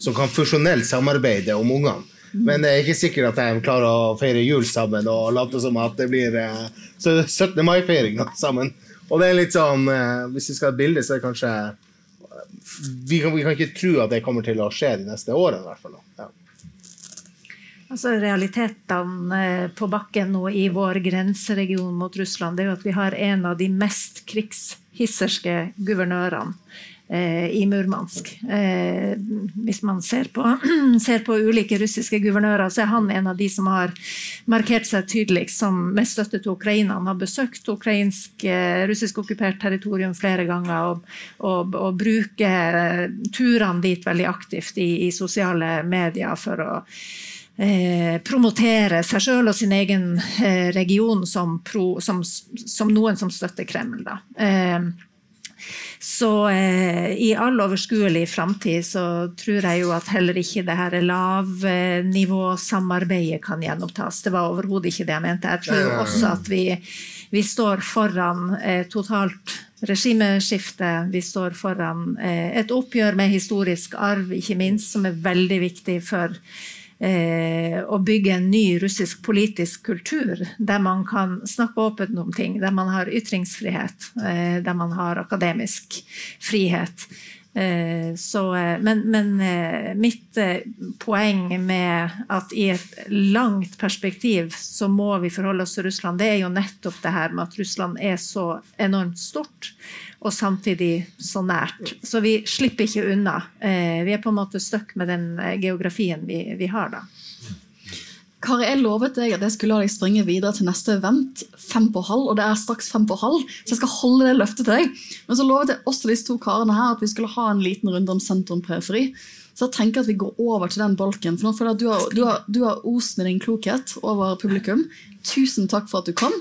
som kan funksjonelt samarbeide om ungene. Men det er ikke sikkert at de klarer å feire jul sammen og late som at det blir eh, 17. mai-feiring sammen. Og det er litt sånn, eh, Hvis vi skal ha et bilde, så er det kanskje vi kan, vi kan ikke tro at det kommer til å skje de neste årene. i hvert fall. Ja. Altså Realitetene eh, på bakken nå i vår grenseregion mot Russland, det er jo at vi har en av de mest krigshisserske guvernørene eh, i Murmansk. Eh, hvis man ser på, ser på ulike russiske guvernører, så er han en av de som har markert seg tydeligst som med støtte til Ukraina. Han har besøkt ukrainsk, eh, russisk okkupert territorium flere ganger og, og, og bruker eh, turene dit veldig aktivt i, i sosiale medier for å eh, promotere seg sjøl og sin egen eh, region som, pro, som, som noen som støtter Kreml. Eh, så eh, i all overskuelig framtid så tror jeg jo at heller ikke det her lavnivåsamarbeidet kan gjenopptas. Det var overhodet ikke det jeg mente. Jeg tror også at vi, vi står foran totalt regimeskifte. Vi står foran et oppgjør med historisk arv, ikke minst, som er veldig viktig for å bygge en ny russisk politisk kultur, der man kan snakke åpent om ting, der man har ytringsfrihet, eh, der man har akademisk frihet. Eh, så, eh, men men eh, mitt poeng med at i et langt perspektiv så må vi forholde oss til Russland, det er jo nettopp det her med at Russland er så enormt stort og samtidig så nært. Så vi slipper ikke unna. Vi er på en måte stuck med den geografien vi, vi har da. Kari, jeg lovet deg at jeg skulle la deg springe videre til neste event fem på halv, og det er straks fem på halv, så jeg skal holde det løftet til deg. Men så lovet jeg også disse to karene her at vi skulle ha en liten runde om sentrum periferi. Så jeg tenker at vi går over til den bolken, for nå føler jeg at du har, du har, du har ost med din klokhet over publikum. Tusen takk for at du kom.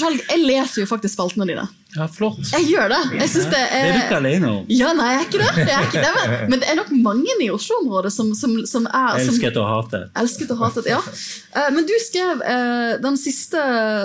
Skjalg, jeg leser jo faktisk spaltene dine. Ja, flott. Jeg gjør det. Jeg synes det Det er du ikke alene om. ja, nei, jeg er ikke det. Jeg er ikke det men, men det er nok mange i Oslo-området som, som, som er som, Elsket og hatet. Elsket og hatet, ja. Eh, Men du skrev eh, den siste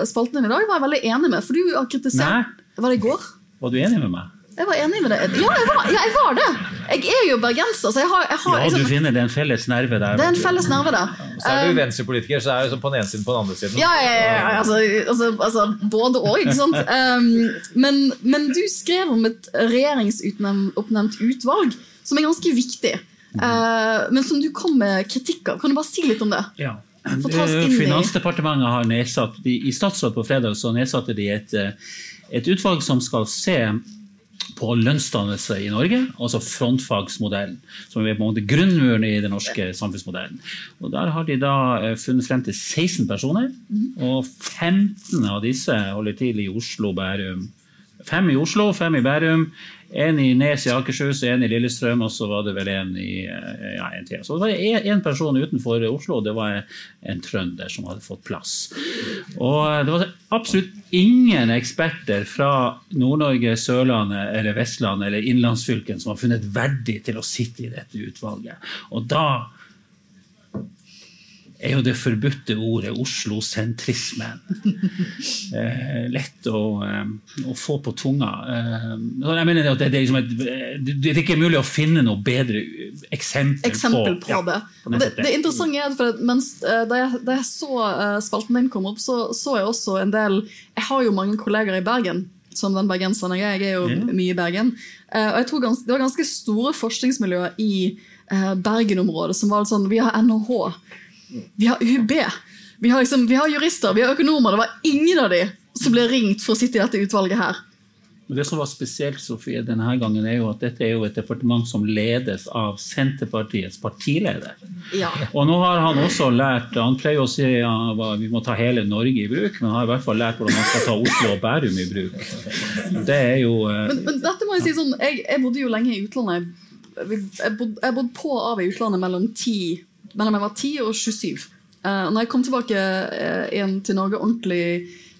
spalten din i dag, var jeg veldig enig med. For du har kritisert Var det i går? Var du enig med meg? Jeg var enig med det. Ja, jeg var, ja, jeg var det! Jeg er jo bergenser, så jeg har, jeg har Ja, liksom, du finner det er en felles nerve der. Det er en felles nerve der. Så er du Eh, venstrepolitiker, så er du på den ene siden på den andre siden. Ja, ja, ja, ja altså, altså, altså både og, ikke sant? Um, men, men du skrev om et regjeringsoppnevnt utvalg som er ganske viktig. Uh, men som du kom med kritikk av. Kan du bare si litt om det? Ja. Finansdepartementet har nedsatt, I Statsråd på fredag så nedsatte de et, eh, et utvalg som skal se på lønnsdannelse i Norge, altså frontfagsmodellen, som er på en måte grunnmuren i den norske samfunnsmodellen. Og Der har de da eh, funnet frem til 16 personer, og 15 av disse holder til i Oslo, Bærum. Fem i Oslo, fem i Bærum, en i Nes i Akershus, en i Lillestrøm, og så var det vel en i eh, ja, en til. Så det var én person utenfor Oslo, det var en trønder som hadde fått plass. Og det var absolutt ingen eksperter fra Nord-Norge, Sørlandet eller Vestlandet eller innlandsfylken som har funnet verdig til å sitte i dette utvalget. Og da er jo det forbudte ordet Oslo-sentrismen. Eh, lett å, eh, å få på tunga. Eh, jeg mener at det, det, er liksom et, det er ikke mulig å finne noe bedre eksempel, eksempel på på, det. på det, det interessante er at mens, eh, da, jeg, da jeg så spalten din komme opp, så så jeg også en del Jeg har jo mange kolleger i Bergen. Som den bergenseren jeg er. Jeg er jo yeah. mye i Bergen. Og jeg tror gans, Det var ganske store forskningsmiljøer i Bergen-området som var sånn Vi har NHH. Vi har UiB. Vi har, liksom, vi har jurister, vi har økonomer. Det var ingen av de som ble ringt for å sitte i dette utvalget her. Men Det som var spesielt Sofie, denne gangen er jo at dette er jo et departement som ledes av Senterpartiets partileder. Ja. Og nå har han også lært Han pleier å si ja, vi må ta hele Norge i bruk, men han har i hvert fall lært hvordan man skal ta Oslo og Bærum i bruk. Det er jo eh, Men, men dette må jeg si sånn Jeg, jeg bodde jo lenge i utlandet. Jeg, jeg, bodde, jeg bodde på og av i utlandet mellom, 10, mellom jeg var 10 og 27. Uh, når jeg kom tilbake uh, igjen til Norge ordentlig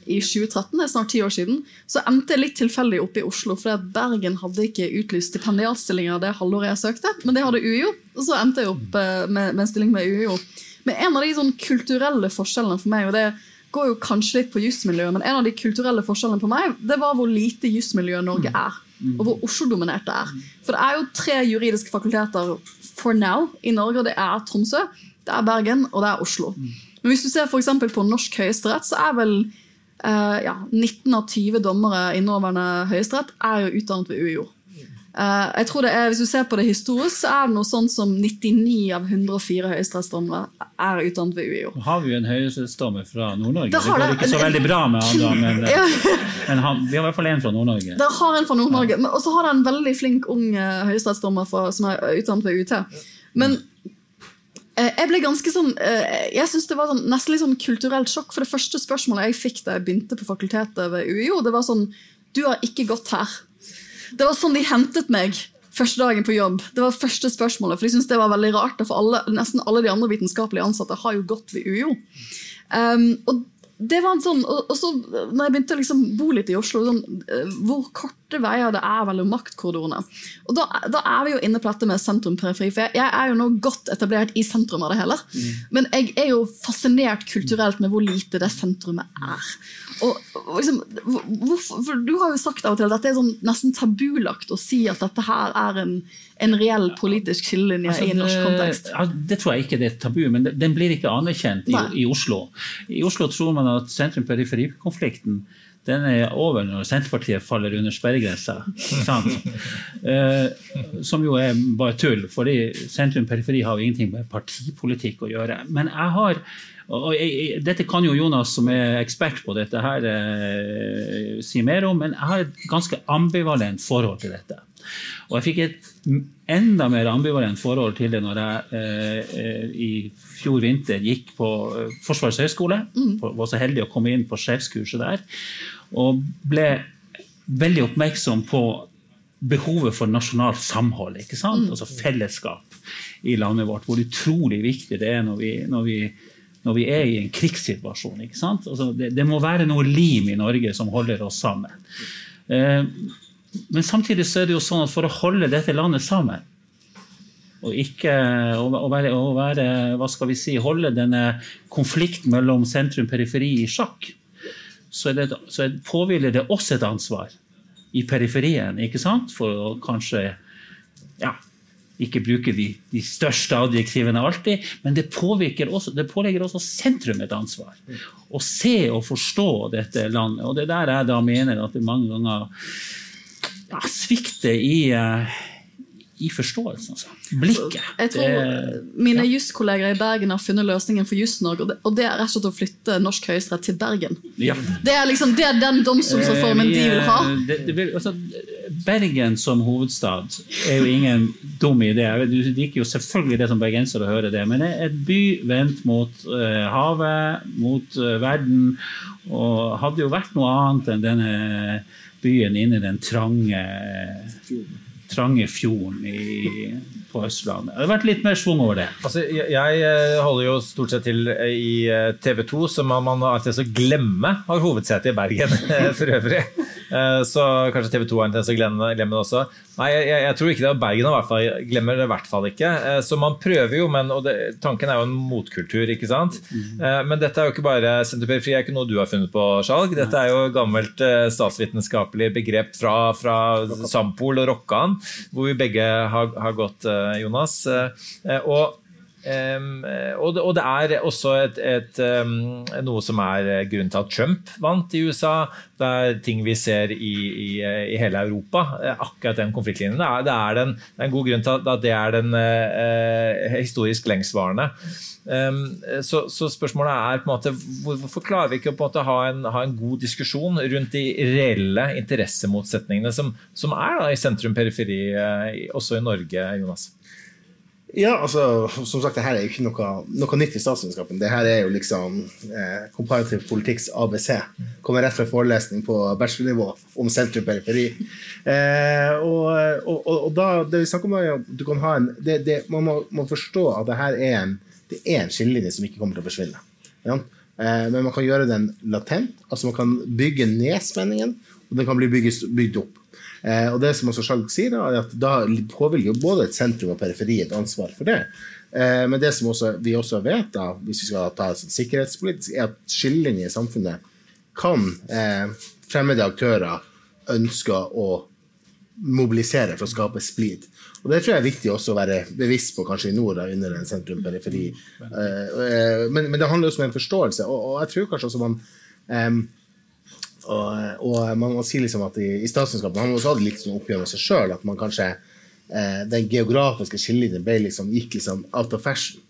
i 2013, det er snart ti år siden, så endte jeg litt tilfeldig oppe i Oslo. For Bergen hadde ikke utlyst stipendiatstillinger det halvåret jeg søkte, men det hadde UiO. Og så endte jeg opp uh, med, med en stilling med UiO. Men en av de sånn kulturelle forskjellene for meg, og det går jo kanskje litt på jusmiljøet, men en av de kulturelle forskjellene på meg, det var hvor lite jusmiljø Norge er. Og hvor Oslo-dominert det er. For det er jo tre juridiske fakulteter for now i Norge, og det er Tromsø, det er Bergen og det er Oslo. Men hvis du ser for eksempel på norsk høyesterett, så er vel eh, ja, 19 av 20 dommere i nåværende høyesterett er jo utdannet ved UiO. Eh, jeg tror det er, Hvis du ser på det historisk, så er det noe sånn som 99 av 104 høyesterettsdommere er utdannet ved UiO. Nå har vi jo en høyesterettsdommer fra Nord-Norge. Det går det- ikke så veldig bra med han, da, men, eh, Ja. men han, vi har i hvert fall en fra Nord-Norge. Dere har en fra Nord-Norge, ja. og så har dere en veldig flink ung eh, høyesterettsdommer som er utdannet ved UiT. Men eh, jeg ble ganske sånn eh, Jeg synes det var sånn, nesten litt sånn kulturelt sjokk. For det første spørsmålet jeg fikk da jeg begynte på fakultetet ved UiO, det var sånn Du har ikke gått her. Det var sånn de hentet meg første dagen på jobb. Det var første spørsmålet, for de syntes det var veldig rart. For alle, nesten alle de andre vitenskapelige ansatte har jo gått ved UiO. Um, og det var en sånn, og, og så når jeg begynte å liksom bo litt i Oslo, sånn, eh, hvor korte veier det er mellom maktkorridorene. Og da, da er vi jo inne på dette med sentrum-periferi. For jeg, jeg er jo nå godt etablert i sentrum av det hele. Men jeg er jo fascinert kulturelt med hvor lite det sentrumet er. Og, og liksom, hvor- hvorfor, for Du har jo sagt av og til at dette er sånn nesten tabulagt å si at dette her er en, en reell politisk skillelinje Altså, i en norsk kontekst. Det, Det tror jeg ikke det er tabu, men den blir ikke anerkjent i, i Oslo. I Oslo tror man at sentrum-periferi-konflikten den er over når Senterpartiet faller under sperregrensa. Eh, som jo er bare tull, fordi sentrum-periferi har jo ingenting med partipolitikk å gjøre. Men jeg har og jeg, jeg, Dette kan jo Jonas, som er ekspert på dette, her eh, si mer om, men jeg har et ganske ambivalent forhold til dette. Og jeg fikk et enda mer ambivalent forhold til det når jeg eh, i fjor vinter gikk på eh, Forsvarets høgskole. Var så heldig å komme inn på sjefskurset der. Og ble veldig oppmerksom på behovet for nasjonalt samhold. ikke sant? Altså fellesskap i landet vårt. Hvor utrolig viktig det er når vi, når vi når vi er i en krigssituasjon. Altså, det, det, må være noe lim i Norge som holder oss sammen. Eh, men samtidig så er det jo sånn at for å holde dette landet sammen, og ikke å være, å være, hva skal vi si, holde denne konflikten mellom sentrum og periferi i sjakk, så, det, så påhviler det oss et ansvar i periferien ikke sant? for å kanskje ja, ikke bruke de, de, største adjektivene alltid, men det, også, det, pålegger også sentrum et ansvar. Å se og forstå dette landet. Og det er der jeg da mener at det mange ganger ja, svikter i uh, i forståelsen. Altså. Blikket. Jeg tror det, Mine ja. juskolleger i Bergen har funnet løsningen for Juss-Norge, og det er rett og slett å flytte norsk høyesterett til Bergen. Ja. Det, er liksom, det er den domstolsreformen de vil ha. Det, det, vil, altså, Bergen som hovedstad er jo ingen dum idé. Du liker jo selvfølgelig det som bergenser å høre det, men det er et by vendt mot uh, havet, mot uh, verden, og hadde jo vært noe annet enn denne byen inne i den trange trange fjorden i, på Østlandet. Det har vært litt mer svung over det. Altså, jeg, eh, holder jo stort sett til eh, i eh, TV 2, som man, har til å glemme har hovedsete i Bergen for øvrig. Så kanskje TV 2 har en tendens til å glemme det også. Nei, jeg, jeg, tror ikke det. Bergen hvert fall, glemmer det i hvert fall ikke. Så man prøver jo, men og det, tanken er jo en motkultur, ikke sant. Mm. Men dette er jo ikke bare senterperiferi, er ikke noe du har funnet på, Skjalg. Dette er jo gammelt statsvitenskapelig begrep fra, fra Sampol og Rokkan, hvor vi begge har, har gått Jonas. Eh, og Um, og, det, og, det, er også et, et, um, noe som er grunnen til at Trump vant i USA. Det er ting vi ser i, i, i hele Europa. Akkurat den konfliktlinjen. Det er, det er, den, det er en god grunn til at det er den uh, historisk lengstvarende. Um, så, så, spørsmålet er på en måte hvorfor klarer vi ikke å måte, ha, en, ha, en, god diskusjon rundt de reelle interessemotsetningene som, som er da, i sentrum-periferi, uh, også i Norge, Jonas? Ja, altså, som sagt, det her er jo ikke noe, noe nytt i statsvitenskapen. Det her er jo liksom eh, komparativ politikks ABC. Kommer rett fra forelesning på bachelornivå om sentrum-periferi. Eh, og, og, og, da, det vi snakker om er at du kan ha en det, det, Man må, må, forstå at det her er en, det er en skillelinje som ikke kommer til å forsvinne. Ja? Eh, men man kan gjøre den latent. altså Man kan bygge ned spenningen, og den kan bli bygget, bygd opp. Eh, og det som også Skjalg sier, da, er at da påhviler jo både et sentrum og periferi et ansvar for det. Eh, men det som også, vi også vet, da, hvis vi skal ta det sånn sikkerhetspolitisk, er at skillelinjer i samfunnet kan eh, fremmede aktører ønske å mobilisere for å skape splid. Og Det tror jeg er viktig også å være bevisst på, kanskje i nord, under en sentrum-periferi. Eh, eh, men, men, det handler også om en forståelse, og, og jeg tror kanskje også man um, og, og man, man, sier liksom at i, i statsvitenskap Man også hatt litt sånn oppgjør med seg sjøl at man kanskje eh, den geografiske skillelinjen liksom, gikk liksom out of fashion.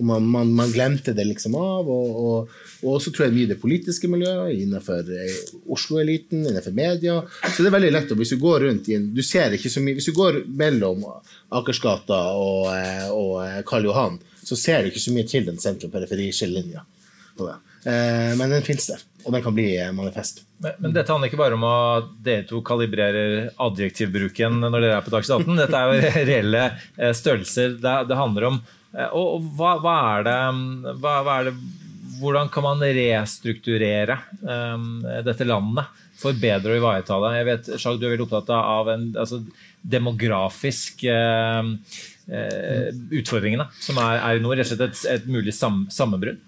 Og man, man, man glemte det liksom av. Og, og, og, også tror jeg mye det politiske miljøet, innenfor eh, Oslo-eliten, innenfor media. Så det er veldig lett hvis du går rundt i en Du ser ikke så mye Hvis du går mellom Akersgata og, eh, og Karl Johan, så ser du ikke så mye til den sentrum-periferi-skillelinja. Eh, men den fins der, og den kan bli manifest. Men, men, dette handler ikke bare om at dere to kalibrerer adjektivbruken når dere er på Dagsnytt 18. Dette er jo reelle eh, størrelser det, det handler om. Eh, og, og hva, hva, er det, hva, hva, er det, Hvordan kan man restrukturere um, dette landet for bedre å ivareta det? Jeg vet, Sjag, du er veldig opptatt av en altså, demografisk uh, uh, utfordringene som er, er nå. Rett og slett et, et mulig sam, sammenbrudd.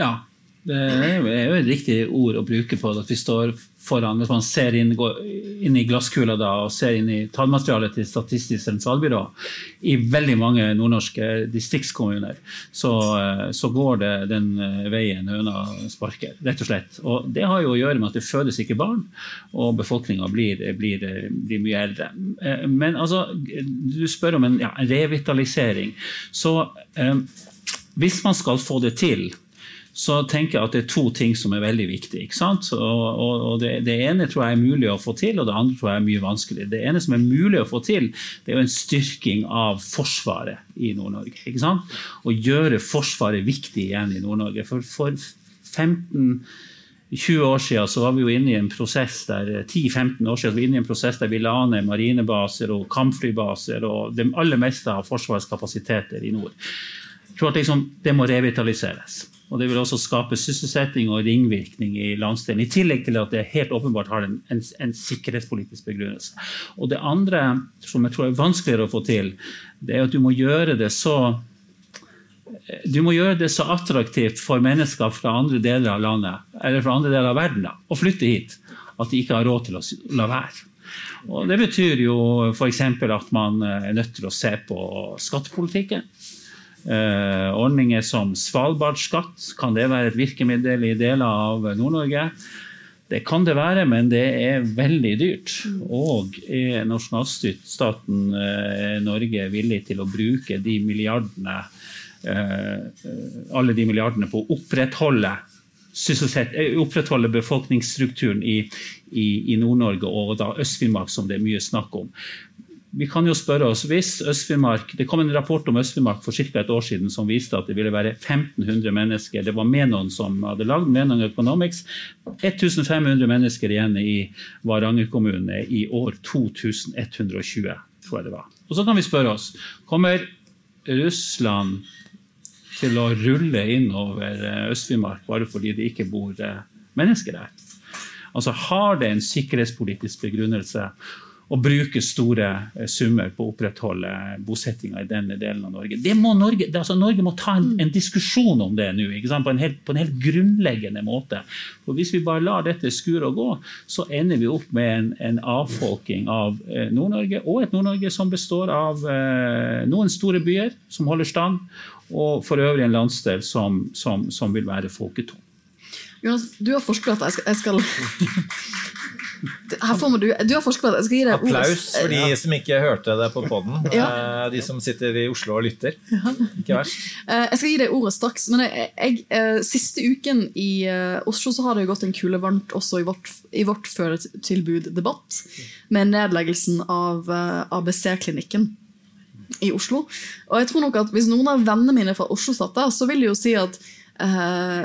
Ja, det er jo et riktig ord å bruke på at vi står foran Hvis man ser inn, inn i glasskula da, og ser inn i tallmaterialet til Statistisk sentralbyrå i veldig mange nordnorske distriktskommuner, så, eh, så går det den eh, veien høna sparker, rett og slett. Og det har jo å gjøre med at det fødes ikke barn, og befolkninga blir, blir, blir, mye eldre. Eh, men altså, du spør om en ja, revitalisering. Så eh, hvis man skal få det til så tenker jeg at det er to ting som er veldig viktige. Og, og, og det, det, ene tror jeg er mulig å få til, og det andre tror jeg er mye vanskelig. Det ene som er mulig å få til, det er jo en styrking av Forsvaret i Nord-Norge. Å gjøre Forsvaret viktig igjen i Nord-Norge. For, for 15 20 år siden så var vi jo inne i en prosess der 10-15 år siden var vi inne i en prosess der vi la ned marinebaser og kampflybaser og det aller meste av Forsvarets kapasiteter i nord. Jeg tror at liksom, Det må revitaliseres. Og det vil også skape sysselsetting og ringvirkning i landsdelen. I tillegg til at det helt åpenbart har en, en, en sikkerhetspolitisk begrunnelse. Og det andre som jeg tror er vanskeligere å få til, det er at du må gjøre det så du må gjøre det så attraktivt for mennesker fra andre deler av landet eller fra andre deler av verden da, å flytte hit at de ikke har råd til å la være. Og Det betyr jo f.eks. at man er nødt til å se på skattepolitikken. Eh, ordninger som svalbardskatt, kan det være et virkemiddel i deler av Nord-Norge? Det kan det være, men det er veldig dyrt. Og er nasjonalstaten eh, Norge villig til å bruke de milliardene, eh, alle de milliardene på å opprettholde opprettholde befolkningsstrukturen i, i, i Nord-Norge og da Øst-Finnmark, som det er mye snakk om vi kan jo spørre oss, hvis Øst-Finnmark, Det kom en rapport om Øst-Finnmark for ca. et år siden som viste at det ville være 1500 mennesker. Det var Menon som hadde lagd Menon Economics. 1500 mennesker igjen i Varanger kommune i år 2120, tror jeg det var. Og så kan vi spørre oss kommer Russland til å rulle inn over Øst-Finnmark bare fordi det ikke bor mennesker der? Altså Har det en sikkerhetspolitisk begrunnelse? Og bruke store eh, summer på å opprettholde bosettinga i denne delen av Norge. Det må Norge, altså Norge må ta en, en, diskusjon om det nå, på en, helt, på, en helt, grunnleggende måte. For Hvis vi bare lar dette skure og gå, så ender vi opp med en, en avfolking av eh, Nord-Norge, og et Nord-Norge som består av eh, noen store byer som holder stand, og for øvrig en landsdel som, som, som vil være folketom. Jonas, du har forsket at jeg skal, jeg skal her får du, du har forsket på det. Jeg skal gi deg Applaus for de som ikke hørte det på poden. Ja. Eh, de som sitter i Oslo og lytter. Ikke verst. Eh, jeg skal gi deg ordet straks. Men jeg, jeg, eh, siste uken i Oslo så har det jo gått en kule varmt også i vårt, i vårt fødetilbud-debatt med nedleggelsen av ABC-klinikken i Oslo. Og jeg tror nok at Hvis noen av vennene mine fra Oslo satt der, så vil de jo si at Uh,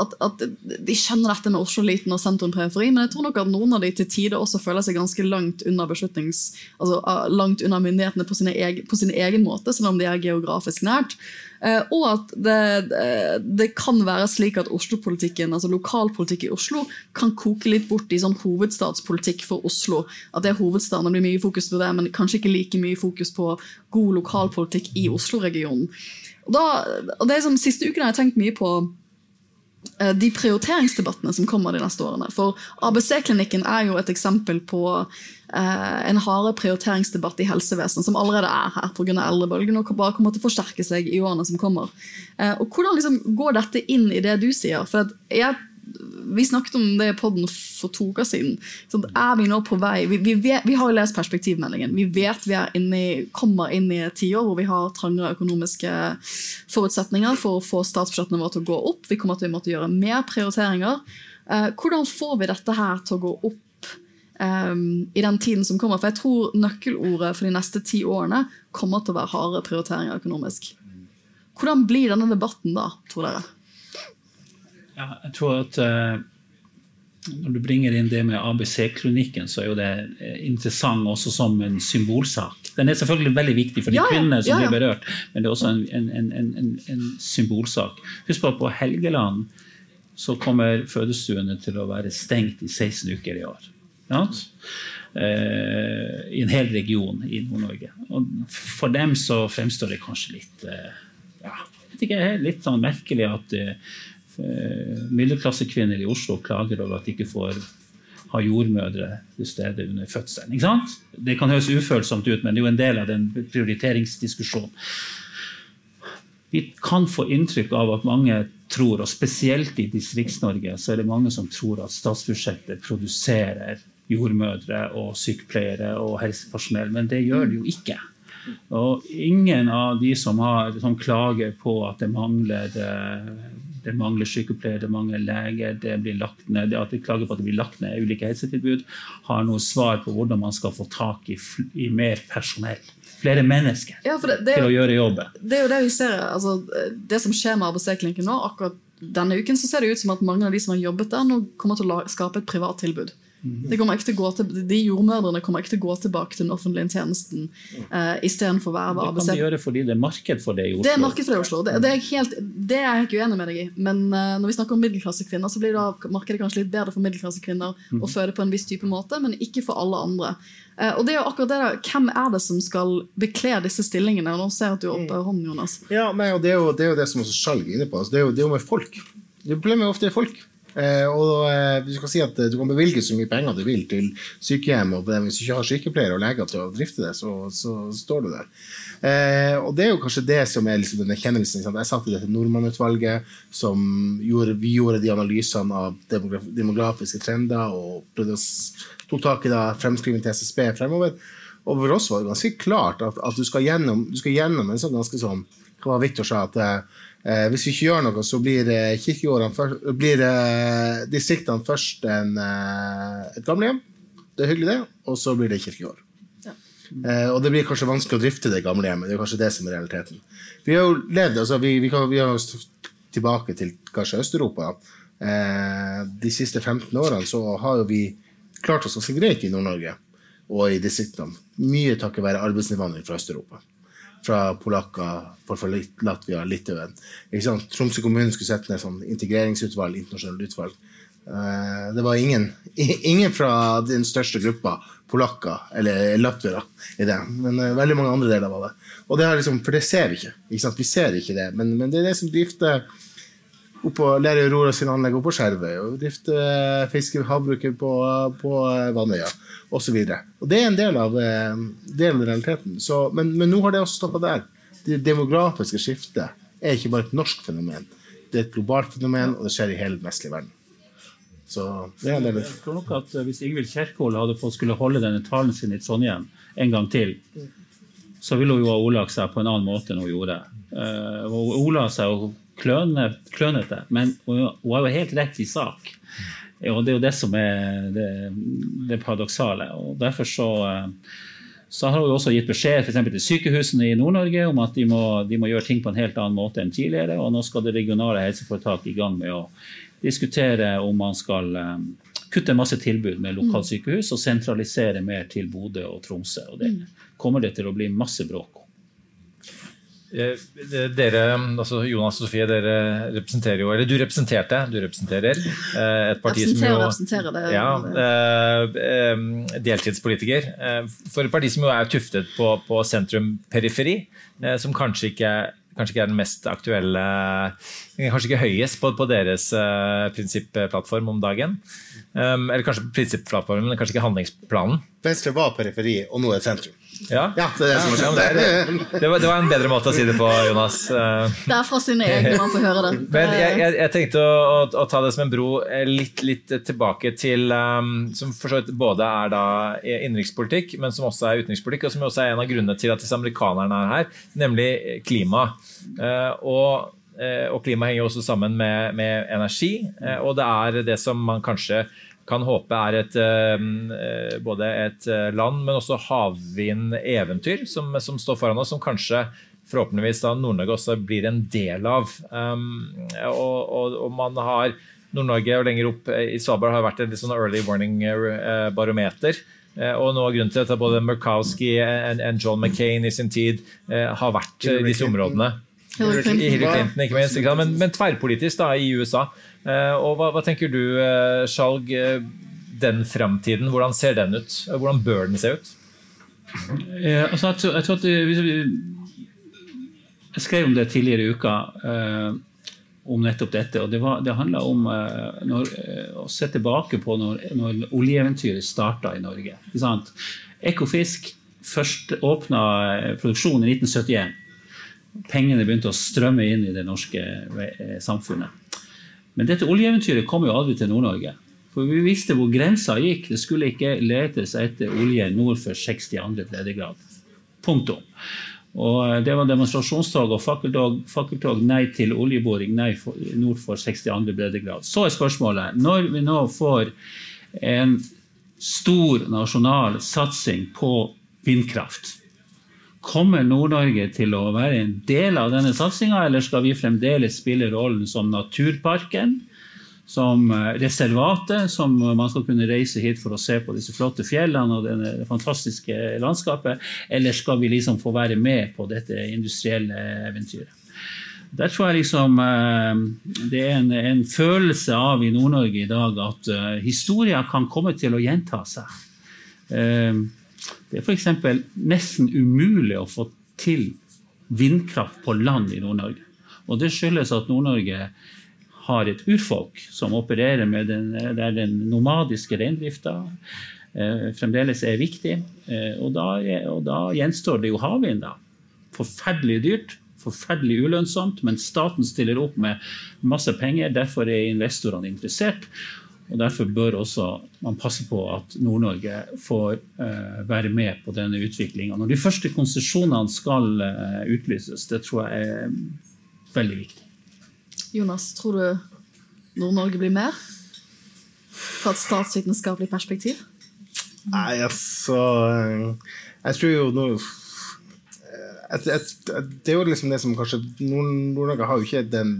at, at, De skjønner dette med Oslo-eliten og sentrum-periferi, men jeg tror nok at noen av de til tider også føler seg ganske langt unna beslutnings, altså uh, langt unna myndighetene på, egen, på, sin egen måte, selv om de er geografisk nært. Uh, og at det, det, kan være slik at Oslo-politikken, altså lokalpolitikk i Oslo kan koke litt bort i sånn hovedstadspolitikk for Oslo. At det er hovedstaden, blir mye fokus på det, men kanskje ikke like mye fokus på god lokalpolitikk i Oslo-regionen. Og, da, og det er sånn, Siste uken har jeg tenkt mye på eh, de prioriteringsdebattene som kommer de neste årene. For ABC-klinikken er jo et eksempel på eh, en harde prioriteringsdebatt i helsevesenet som allerede er her pga. eldrebølgen og bare kommer til å forsterke seg i årene som kommer. Eh, og Hvordan liksom går dette inn i det du sier? For jeg vi snakket om det i poden for to uker siden. Så er vi nå på vei? Vi, vi, vet, vi har jo lest perspektivmeldingen. Vi vet vi inn i, kommer inn i et tiår hvor vi har trangere økonomiske forutsetninger for å få statsbudsjettene våre til å gå opp. Vi kommer til å måtte gjøre mer prioriteringer. Eh, hvordan får vi dette her til å gå opp um, i den tiden som kommer? For jeg tror nøkkelordet for de neste ti årene kommer til å være harde prioriteringer økonomisk. Hvordan blir denne debatten da, tror dere? Ja, jeg tror at uh, Når du bringer inn det med ABC-klinikken, så er jo det eh, interessant også som en symbolsak. Den er selvfølgelig veldig viktig for de ja, kvinnene som ja, blir berørt, men det er også en, en, en, en symbolsak. Husk på at på Helgeland så kommer fødestuene til å være stengt i 16 uker i år. Ja? Uh, I en hel region i Nord-Norge. Og For dem så fremstår det kanskje litt uh, ja, ikke, litt sånn merkelig at uh, Eh, middelklassekvinner i Oslo klager over at de ikke får ha jordmødre til stede under fødselen. Det kan høres ufølsomt ut, men det er jo en del av den prioriteringsdiskusjonen. Vi kan få inntrykk av at mange tror, og spesielt i Distrikts-Norge, så er det mange som tror at statsbudsjettet produserer jordmødre og sykepleiere og helsepersonell, men det gjør det jo ikke. Og ingen av de som, har, som klager på at det mangler eh, det mangler sykepleiere, det mangler leger, det blir lagt ned, det at de klager på at det blir lagt ned ulike helsetilbud, har noe svar på hvordan man skal få tak i, i mer personell. Flere mennesker ja, det, det til å gjøre jobben. Det er jo det vi ser, altså, det som skjer med ABC-klinikken nå, akkurat denne uken så ser det ut som at mange av de som har jobbet der, nå kommer til å skape et privat tilbud. Det kommer ikke til å gå til, de jordmødrene kommer ikke til å gå tilbake til den offentlige tjenesten uh, istedenfor å være Det kan ABC. de gjøre fordi det er marked for det i Oslo. Det er marked for det i Oslo. Det, det, er helt, det er jeg ikke uenig med deg i. Men uh, når vi snakker om middelklassekvinner, så blir da markedet kanskje litt bedre for middelklassekvinner mm. å føde på en viss type måte, men ikke for alle andre. Uh, og det er jo akkurat det da, Hvem er det som skal bekle disse stillingene? Og Nå ser jeg at du er oppe hånden, Jonas. Ja, nei, og det er jo det, er jo det som også Skjalg er inne på. Altså, det, er jo, det er jo med folk. Det Problemet er ofte folk. Eh, og eh, Du kan si at eh, du kan bevilge så mye penger du vil til sykehjem, og hvis du ikke har sykepleiere og leger til å drifte det, så, så står du der. Eh, og Det er jo kanskje det som er liksom kjennelsen. sant? Jeg satt i dette Nordmann-utvalget som gjorde, vi gjorde de analysene av demografiske trender og tok tak i da til SSB fremover. Og for oss var det ganske klart at, at du, skal gjennom, du skal gjennom en sånn ganske sånn hva Victor sa, at eh, hvis vi ikke gjør noe, så blir eh, først, blir eh, distriktene først en, eh, et gamlehjem. Det er hyggelig, det. Og så blir det kirkegård. Eh, og det blir kanskje vanskelig å drifte det gamlehjemmet. Det er kanskje det som er realiteten. Vi har jo levd, altså vi, vi, kan, vi har tilbake til kanskje Øst-Europa. Eh, de siste 15 årene så har vi klart oss ganske greit i Nord-Norge og i distriktene. Mye takket være arbeidsinnvandring fra Øst-Europa. Fra polakker, fra Latvia, Litauen. Tromsø kommune skulle sette ned sånn integreringsutvalg, internasjonalt utvalg. Eh, Det var ingen, ingen fra den største gruppa, polakker eller latviere, i det. Men eh, veldig mange andre deler var det. Og det liksom, For det ser vi ikke. ikke? Vi ser ikke det. Men, men det er det som drifter oppå Lerøy Aurora sine anlegg oppå Skjervøy, og drifter fiske havbruket på, på Vannøya osv. Og det er en del av, eh, del av realiteten. Så, men, men nå har det også stoppa der. Det demografiske skiftet er ikke bare et norsk fenomen. Det er et globalt fenomen, og det skjer i hele den vestlige verden. Så det er en del Jeg tror nok at eh, Hvis Ingvild Kjerkol hadde fått skulle holde denne talen sin i Trondheim en gang til, så ville hun jo ha ordlagt seg på en annen måte enn hun gjorde. Hun ordla seg jo kløne, klønete, men hun, har jo helt rett i sak. Og det er jo det som er det, det paradoksale. Og derfor så, eh, så har hun jo også gitt beskjed for til sykehusene i Nord-Norge om at de må, de må gjøre ting på en helt annen måte enn tidligere. Og nå skal det regionale helseforetaket i gang med å diskutere om man skal eh, kutte masse tilbud med lokalsykehus og sentralisere mer til Bodø og Tromsø. Og det kommer det til å bli masse bråk om. Eh, Dere, altså Jonas og Sofie, dere representerer jo Eller du representerte, du representerer eh, et parti som jo det- ja, eh, eh, Deltidspolitiker. eh, For et parti som jo er tuftet på, på sentrum-periferi, eh, som kanskje ikke, kanskje ikke er den mest aktuelle Kanskje ikke høyest på, på deres uh, prinsipplattform om dagen. Um, eller kanskje prinsippplattformen, men kanskje ikke handlingsplanen. Venstre var periferi, og nå er sentrum. Ja, Ja, det er det som er Ja, det, det, var, det var en bedre måte å si det på, Jonas. Uh, Det er fra sine egne man får høre det. Men jeg, jeg, jeg tenkte å, å, å ta det som en bro eh, litt, litt tilbake til um, Som for så vidt både er da innenrikspolitikk, men som også er utenrikspolitikk, og som også er en av grunnene til at disse amerikanerne er her, nemlig klima. Uh, og, eh, og klima henger også sammen med, med energi, eh, og det er det som man kanskje kan håpe er et, eh, både et eh, land, men også havvindeventyr som, som står foran oss, som kanskje forhåpentligvis da Nord-Norge også blir en del av. Um, og, og, og man har Nord-Norge og lenger opp i Svalbard har vært et litt sånn early warning-barometer. Og noe av grunnen til at både Murkowski og John McCain i sin tid eh, har vært i disse områdene. Hillary Clinton. Hillary Clinton, ikke minst. Ikke sant? Men, men tverrpolitisk da, i USA. Eh, og hva, hva tenker du, eh, Skjalg, eh, den fremtiden, hvordan ser den ut? Hvordan bør den se ut? Eh, altså, jeg, tror, jeg tror at det, hvis vi, Jeg skrev om det tidligere i uka, eh, om nettopp dette. og Det, var, det handla om eh, når, å se tilbake på når, når oljeeventyret starta i Norge. Ikke sant? Ekofisk først åpna produksjonen i 1971. Pengene begynte å strømme inn i det norske eh, samfunnet. Men dette oljeeventyret kom jo aldri til Nord-Norge. For vi visste hvor grensa gikk. Det skulle ikke letes etter olje nord for 62. breddegrad. Punktum. Og eh, Det var demonstrasjonstog og fakkeltog, fakkeltog nei til oljeboring nei for, nord for 62. breddegrad. Så er spørsmålet, når vi nå får en stor nasjonal satsing på vindkraft, Kommer Nord-Norge til å være en del av denne satsinga, eller skal vi fremdeles spille rollen som naturparken, som eh, reservatet, som man skal kunne reise hit for å se på disse flotte fjellene og det fantastiske landskapet, eller skal vi liksom få være med på dette industrielle eventyret? Der tror jeg liksom eh, det er en, en følelse av i Nord-Norge i dag at historia kan komme til å gjenta seg. Det er f.eks. nesten umulig å få til vindkraft på land i Nord-Norge. Og det skyldes at Nord-Norge har et urfolk som opererer med den, den nomadiske reindrifta eh, fremdeles er viktig. Eh, og, da, og, da, gjenstår det jo havvind. da. Forferdelig dyrt, forferdelig ulønnsomt, men staten stiller opp med masse penger. Derfor er investorene interessert. Og Derfor bør også man passe på at Nord-Norge får uh, være med på denne utviklinga. Når de første konsesjonene skal uh, utlyses, det tror jeg er veldig viktig. Jonas, tror du Nord-Norge blir mer? Fra et statsvitenskapelig perspektiv? Nei, altså Jeg tror jo nå Det er jo liksom det som kanskje Nord-Norge har jo ikke den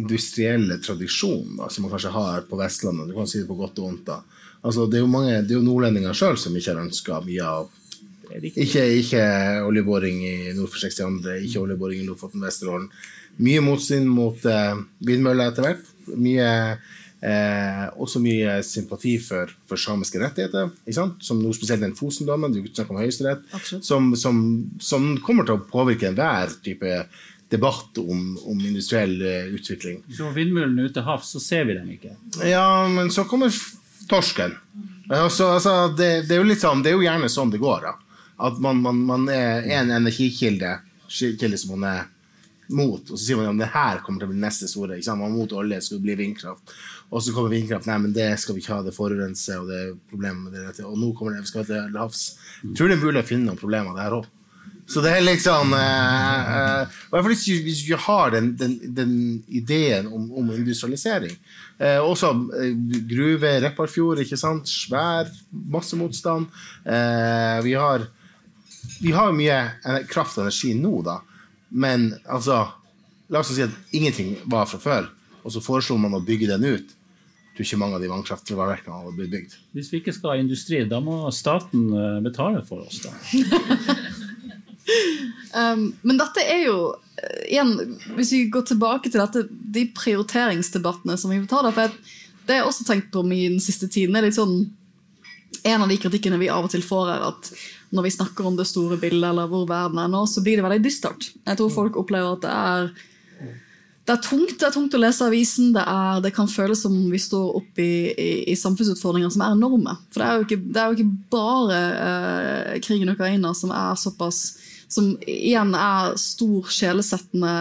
industrielle tradisjonen da, som man kanskje har på Vestlandet. Du kan si det på godt og vondt. da. Altså, det er jo mange, det er jo nordlendinger sjøl som ikke har ønska mye av ikke, ikke oljeboring i nord for 62, ikke oljeboring i Lofoten, Vesterålen. Mye motstand mot eh, vindmøller etter hvert. Mye, eh, også mye sympati for, for samiske rettigheter. Som nå spesielt den Fosen-dommen, du snakker om Høyesterett, som, som, som, kommer til å påvirke enhver type debatt om, om industriell uh, utvikling. Så vindmøllene ute til havs, så ser vi dem ikke? Ja, men så kommer torsken. Altså, altså, det, det, er sånn, det er jo gjerne sånn det går. da. At man, man, man er en energikilde kilde som man er mot, og så sier man at det her kommer til å bli neste store. Man er mot olje, skal det bli vindkraft. Og så kommer vindkraft. Nei, men det skal vi ikke ha, det forurenser, og det er problemer med det. Og nå kommer det, vi skal til havs. Jeg tror det er mulig å finne noen problemer der òg. Så det er liksom eh, eh, hvis vi har den, den, den ideen om, om industrialisering. Eh, også eh, gruve, Repparfjord, ikke sant. Svær, masse motstand. Eh, vi har vi har mye kraft og energi nå, da. Men altså La oss si at ingenting var fra før, og så foreslo man å bygge den ut. Jeg tror ikke mange av de vannkraftverkene hadde blitt bygd. Hvis vi ikke skal ha industri, da må staten eh, betale for oss, da. um, men dette er jo eh, igjen, Hvis vi går tilbake til dette, de prioriteringsdebattene som vi betaler for Det har jeg også tenkt på mye den siste tiden. er litt sånn en av de kritikkene vi av og til får, er at når vi snakker om det store bildet, eller hvor verden er nå, så blir det veldig dystert. Jeg tror folk opplever at det er det er tungt det er tungt å lese avisen. Det, er, det kan føles som vi står oppe i, i, i, samfunnsutfordringer som er enorme. For det er jo ikke, det er jo ikke bare eh, krigen i Ukraina som er såpass Som igjen er stor sjelesettende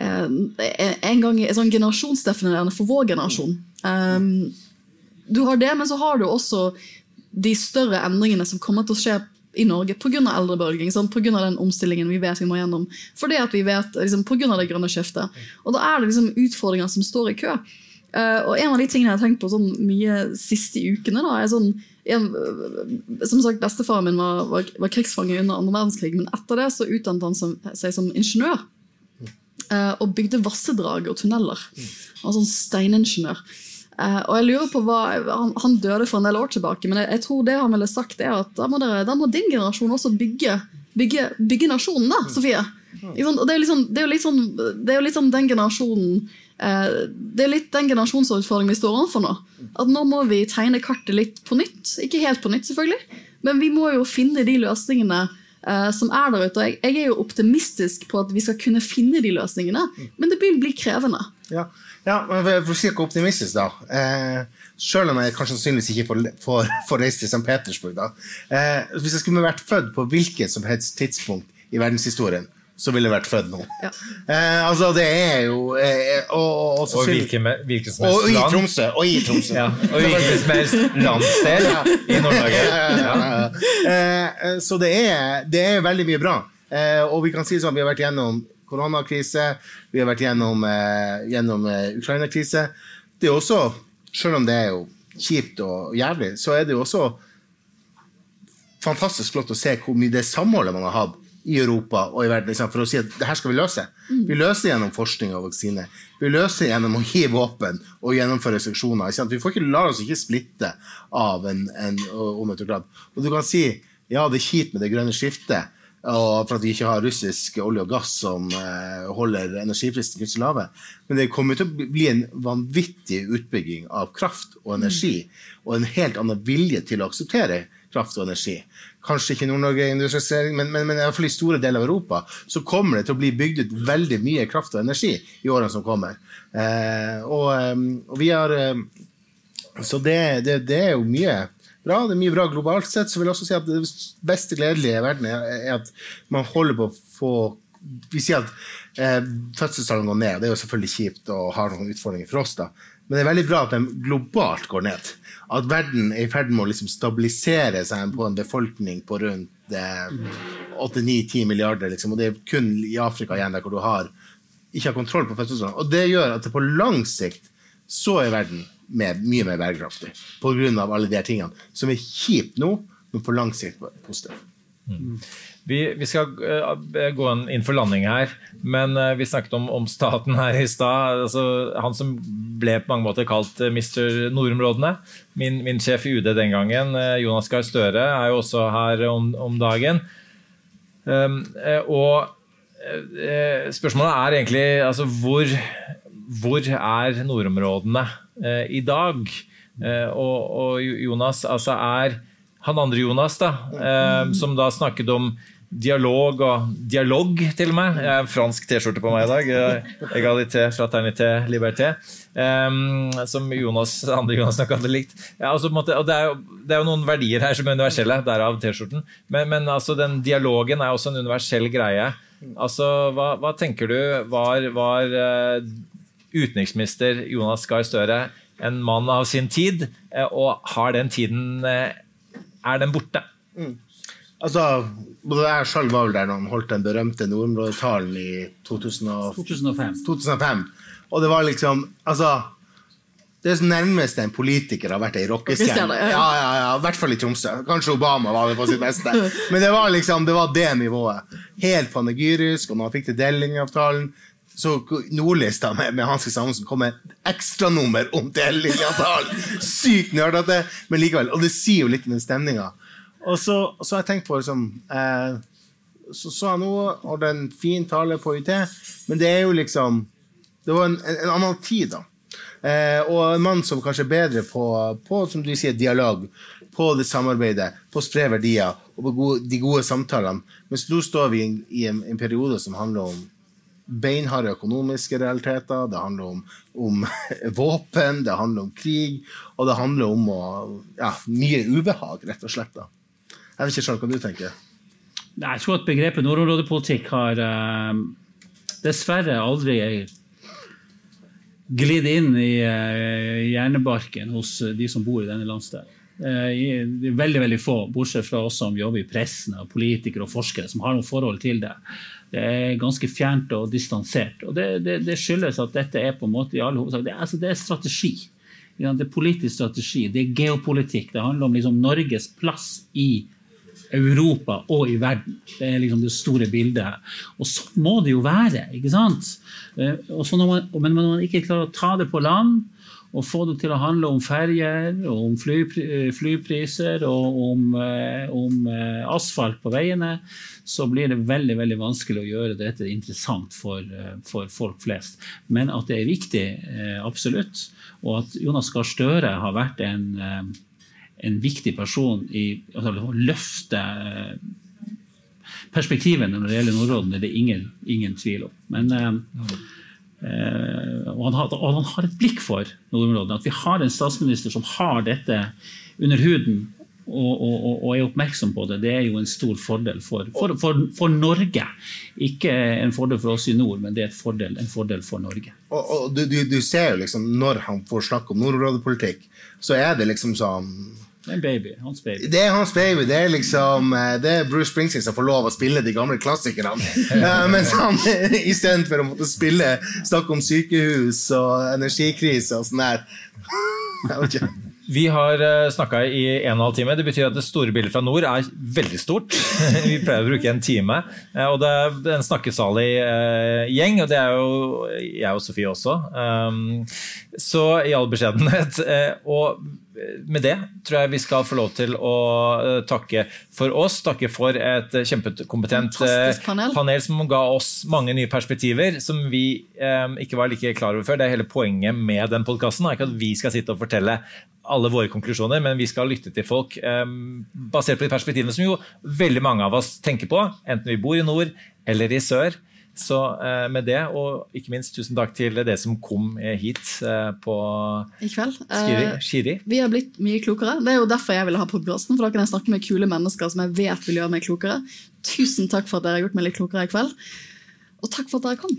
eh, En gang sånn generasjonsdefinerende for vår generasjon. Um, du har det, men så har du også de større endringene som kommer til å skje i Norge pga. eldrebølgen, pga. den omstillingen vi vet vi må gjennom. Fordi at vi vet, liksom, Pga. det grønne skiftet. Og da er det liksom utfordringer som står i kø. Uh, og en av de tingene jeg har tenkt på sånn mye siste ukene, da, er sånn en, Som sagt, Bestefaren min var, var, var krigsfange under andre verdenskrig, men etter det så utdannet han som, seg som ingeniør. Uh, og bygde vassedrag og tunneler. Han var sånn steiningeniør. Uh, og jeg lurer på hva, han, han, døde for en del år tilbake, men jeg, jeg, tror det han ville sagt er at da må, dere, da må din generasjon også bygge, bygge, bygge nasjonen, da, Sofie. Det er, liksom, det, er litt sånn, det er jo litt sånn den generasjonen Det er litt den generasjonsutfordringen vi står overfor nå. At nå må vi tegne kartet litt på nytt. Ikke helt på nytt, selvfølgelig, men vi må jo finne de løsningene uh, som er der ute. Og jeg, er jo optimistisk på at vi skal kunne finne de løsningene, men det vil bli krevende. Ja. Ja, men for å si noe optimistisk, da. Eh, selv om jeg kanskje sannsynligvis ikke får, får, får reise til St. Petersburg, da. Eh, hvis jeg skulle vært født på hvilket som helst tidspunkt i verdenshistorien, så ville vært født nå. Ja. Eh, altså, det er jo eh, Og, og, og, og hvilken som helst land. Og i Tromsø. Og i Tromsø. ja, og hvilken som helst landsdel ja. i Nord-Norge. Ja. Eh, så det er, det er veldig mye bra. Eh, og vi kan si sånn, vi har vært gjennom koronakrise, vi har vært gjennom, eh, gjennom eh, Ukraina-krise. Det er også, selv om det er jo kjipt og jævlig, så er det jo også fantastisk flott å se hvor mye det samholdet man har hatt i Europa og i verden for å si at det her skal vi løse. Vi løser gjennom forskning og vaksine. Vi løser gjennom å gi våpen og gjennomføre restriksjoner. Vi får ikke la oss ikke splitte av en, en om. Og du kan si ja, det er kjipt med det grønne skiftet, og for at vi ikke har russisk olje og gass som eh, holder energiprisene kunstig lave. Men det kommer til å bli en vanvittig utbygging av kraft og energi, og en helt annen vilje til å akseptere kraft og energi. Kanskje ikke Nord-Norge-industrialisering, men, men, men i hvert fall i store deler av Europa så kommer det til å bli bygd ut veldig mye kraft og energi i årene som kommer. Eh, og, eh, og vi har eh, Så det, det, det er jo mye bra. Det er mye bra globalt sett. Så vil jeg også si at det beste gledelige i verden er, er at man holder på å få Vi sier at eh, fødselstallene går ned. Det er jo selvfølgelig kjipt og har noen utfordringer for oss, da. Men det er veldig bra at de globalt går ned. At verden er i ferd med å liksom stabilisere seg på en befolkning på rundt eh, 8-9-10 milliarder. Liksom. Og det er kun i Afrika igjen der hvor du har, ikke har kontroll på fødselstallene. Og det gjør at det på lang sikt så er verden mer, mye mer bærekraftig. På grunn av alle de her tingene. Som er kjipt nå, men på lang sikt positivt. Mm. Vi, vi, skal uh, gå inn for landing her, men uh, vi snakket om, om, staten her i stad. Altså, han som ble på mange måter kalt uh, Mr. Nordområdene. Min, min, sjef i UD den gangen, Jonas Gahr Støre, er jo også her om, om dagen. Um, og spørsmålet er egentlig altså, hvor, hvor er nordområdene i dag? og, og Jonas altså er han andre Jonas, da, eh, som da snakket om dialog og dialog, til og med. Jeg har fransk T-skjorte på meg i dag. Egalité, fraternité, liberté. Um, som Jonas, andre Jonas nok hadde likt. Ja, altså, måte, det er, jo, det er, jo, noen verdier her som er universelle, derav T-skjorten. Men, men altså, den dialogen er også en universell greie. Altså, hva, hva tenker du var, var uh, utenriksminister Jonas Gahr Støre en mann av sin tid, uh, og har den tiden Er den borte? Mm. Altså, både jeg selv var vel der når han holdt den berømte nordområdetalen i 2005. 2005. Og det var liksom Altså, det er nærmest en politiker har vært ei rockestjerne. Ja, ja, ja, I hvert fall i Tromsø. Kanskje Obama var det på sitt beste. Men det var liksom, det var det nivået. Helt panegyrisk. Og når han fikk til Delling-avtalen, så Nordlista med, med Hanske Samuelsen kom med ekstranummer om Delling-avtalen! Sykt nerdete, men likevel. Og det sier jo litt om den stemninga. Og så, har jeg tenkt på liksom eh, Så så jeg noe, hadde en fin tale på UiT, men det er jo liksom Det var en, en, en annen tid, da. Eh, og en mann som kanskje er bedre på, på som du sier, dialog, på det samarbeidet, på å spre verdier og på gode, de gode samtalene. Mens nå står vi i, i en, en, periode som handler om beinharde økonomiske realiteter, det handler om, om våpen, det handler om krig, og det handler om å, ja, mye ubehag, rett og slett. da. Jeg vet ikke selv hva du tenker. Jeg tror at begrepet nordområdepolitikk har uh, dessverre aldri glidd inn i uh, hjernebarken hos de som bor i denne landsdelen. Uh, veldig veldig få, bortsett fra oss som jobber i pressen, og politikere og forskere, som har noe forhold til det. Det er ganske fjernt og distansert. Og det, det, det skyldes at dette er på en måte i all hovedsak det, altså det er strategi. Det er politisk strategi, det er geopolitikk. Det handler om liksom Norges plass i Europa og i verden. Det er liksom det store bildet. Og sånn må det jo være. ikke sant? Eh, man, men når man ikke klarer å ta det på land og få det til å handle om ferjer, om fly, flypriser og om, eh, om, eh, asfalt på veiene, så blir det veldig veldig vanskelig å gjøre dette interessant for, for folk flest. Men at det er viktig, absolutt. Og at Jonas Gahr Støre har vært en en viktig person i altså, å løfte eh, perspektivene når det gjelder nordområdene, det er ingen, ingen tvil om. Men, eh, eh, og, han har, og, han har, et blikk for nordområdene. At vi har en statsminister som har dette under huden og, og, og, er oppmerksom på det, det er jo en stor fordel for, for, for, for, Norge. Ikke en fordel for oss i nord, men det er fordel, en fordel for Norge. Og, du, du, du, ser jo liksom, Når han får snakke om nordområdepolitikk, så er det liksom sånn det er baby. Hans baby. Det er hans baby. Det er liksom eh, Det er Bruce Springsteen som får lov å spille de gamle klassikerne. uh, mens han istedenfor å måtte spille snakke om sykehus og energikrise og sånn der. Vi har snakka i en og en halv time. Det betyr at det store bildet fra nord er veldig stort. Vi pleier å bruke en time. Eh, Og det er en snakkesalig eh, gjeng, og det er jo jeg og Sofie også. Um, Så i all beskjedenhet. eh, Og med det tror jeg vi skal få lov til å eh, takke for oss. Takke for et kjempekompetent eh, panel. panel som ga oss mange nye perspektiver som vi eh, ikke var like klar over før. Det er hele poenget med den podkasten. Ikke at vi skal sitte og fortelle alle våre konklusjoner, men vi skal lytte til folk eh, basert på de perspektivene som jo veldig mange av oss tenker på, enten vi bor i nord eller i sør. Så eh, med det, og ikke minst tusen takk til det som kom eh, hit eh, på I kveld. Skiri. Eh, Vi har blitt mye klokere. Det er jo derfor jeg ville ha podkasten. For da kan jeg snakke med kule mennesker som jeg vet vil gjøre meg klokere. Tusen takk for at dere har gjort meg litt klokere i kveld. Og takk for at dere kom.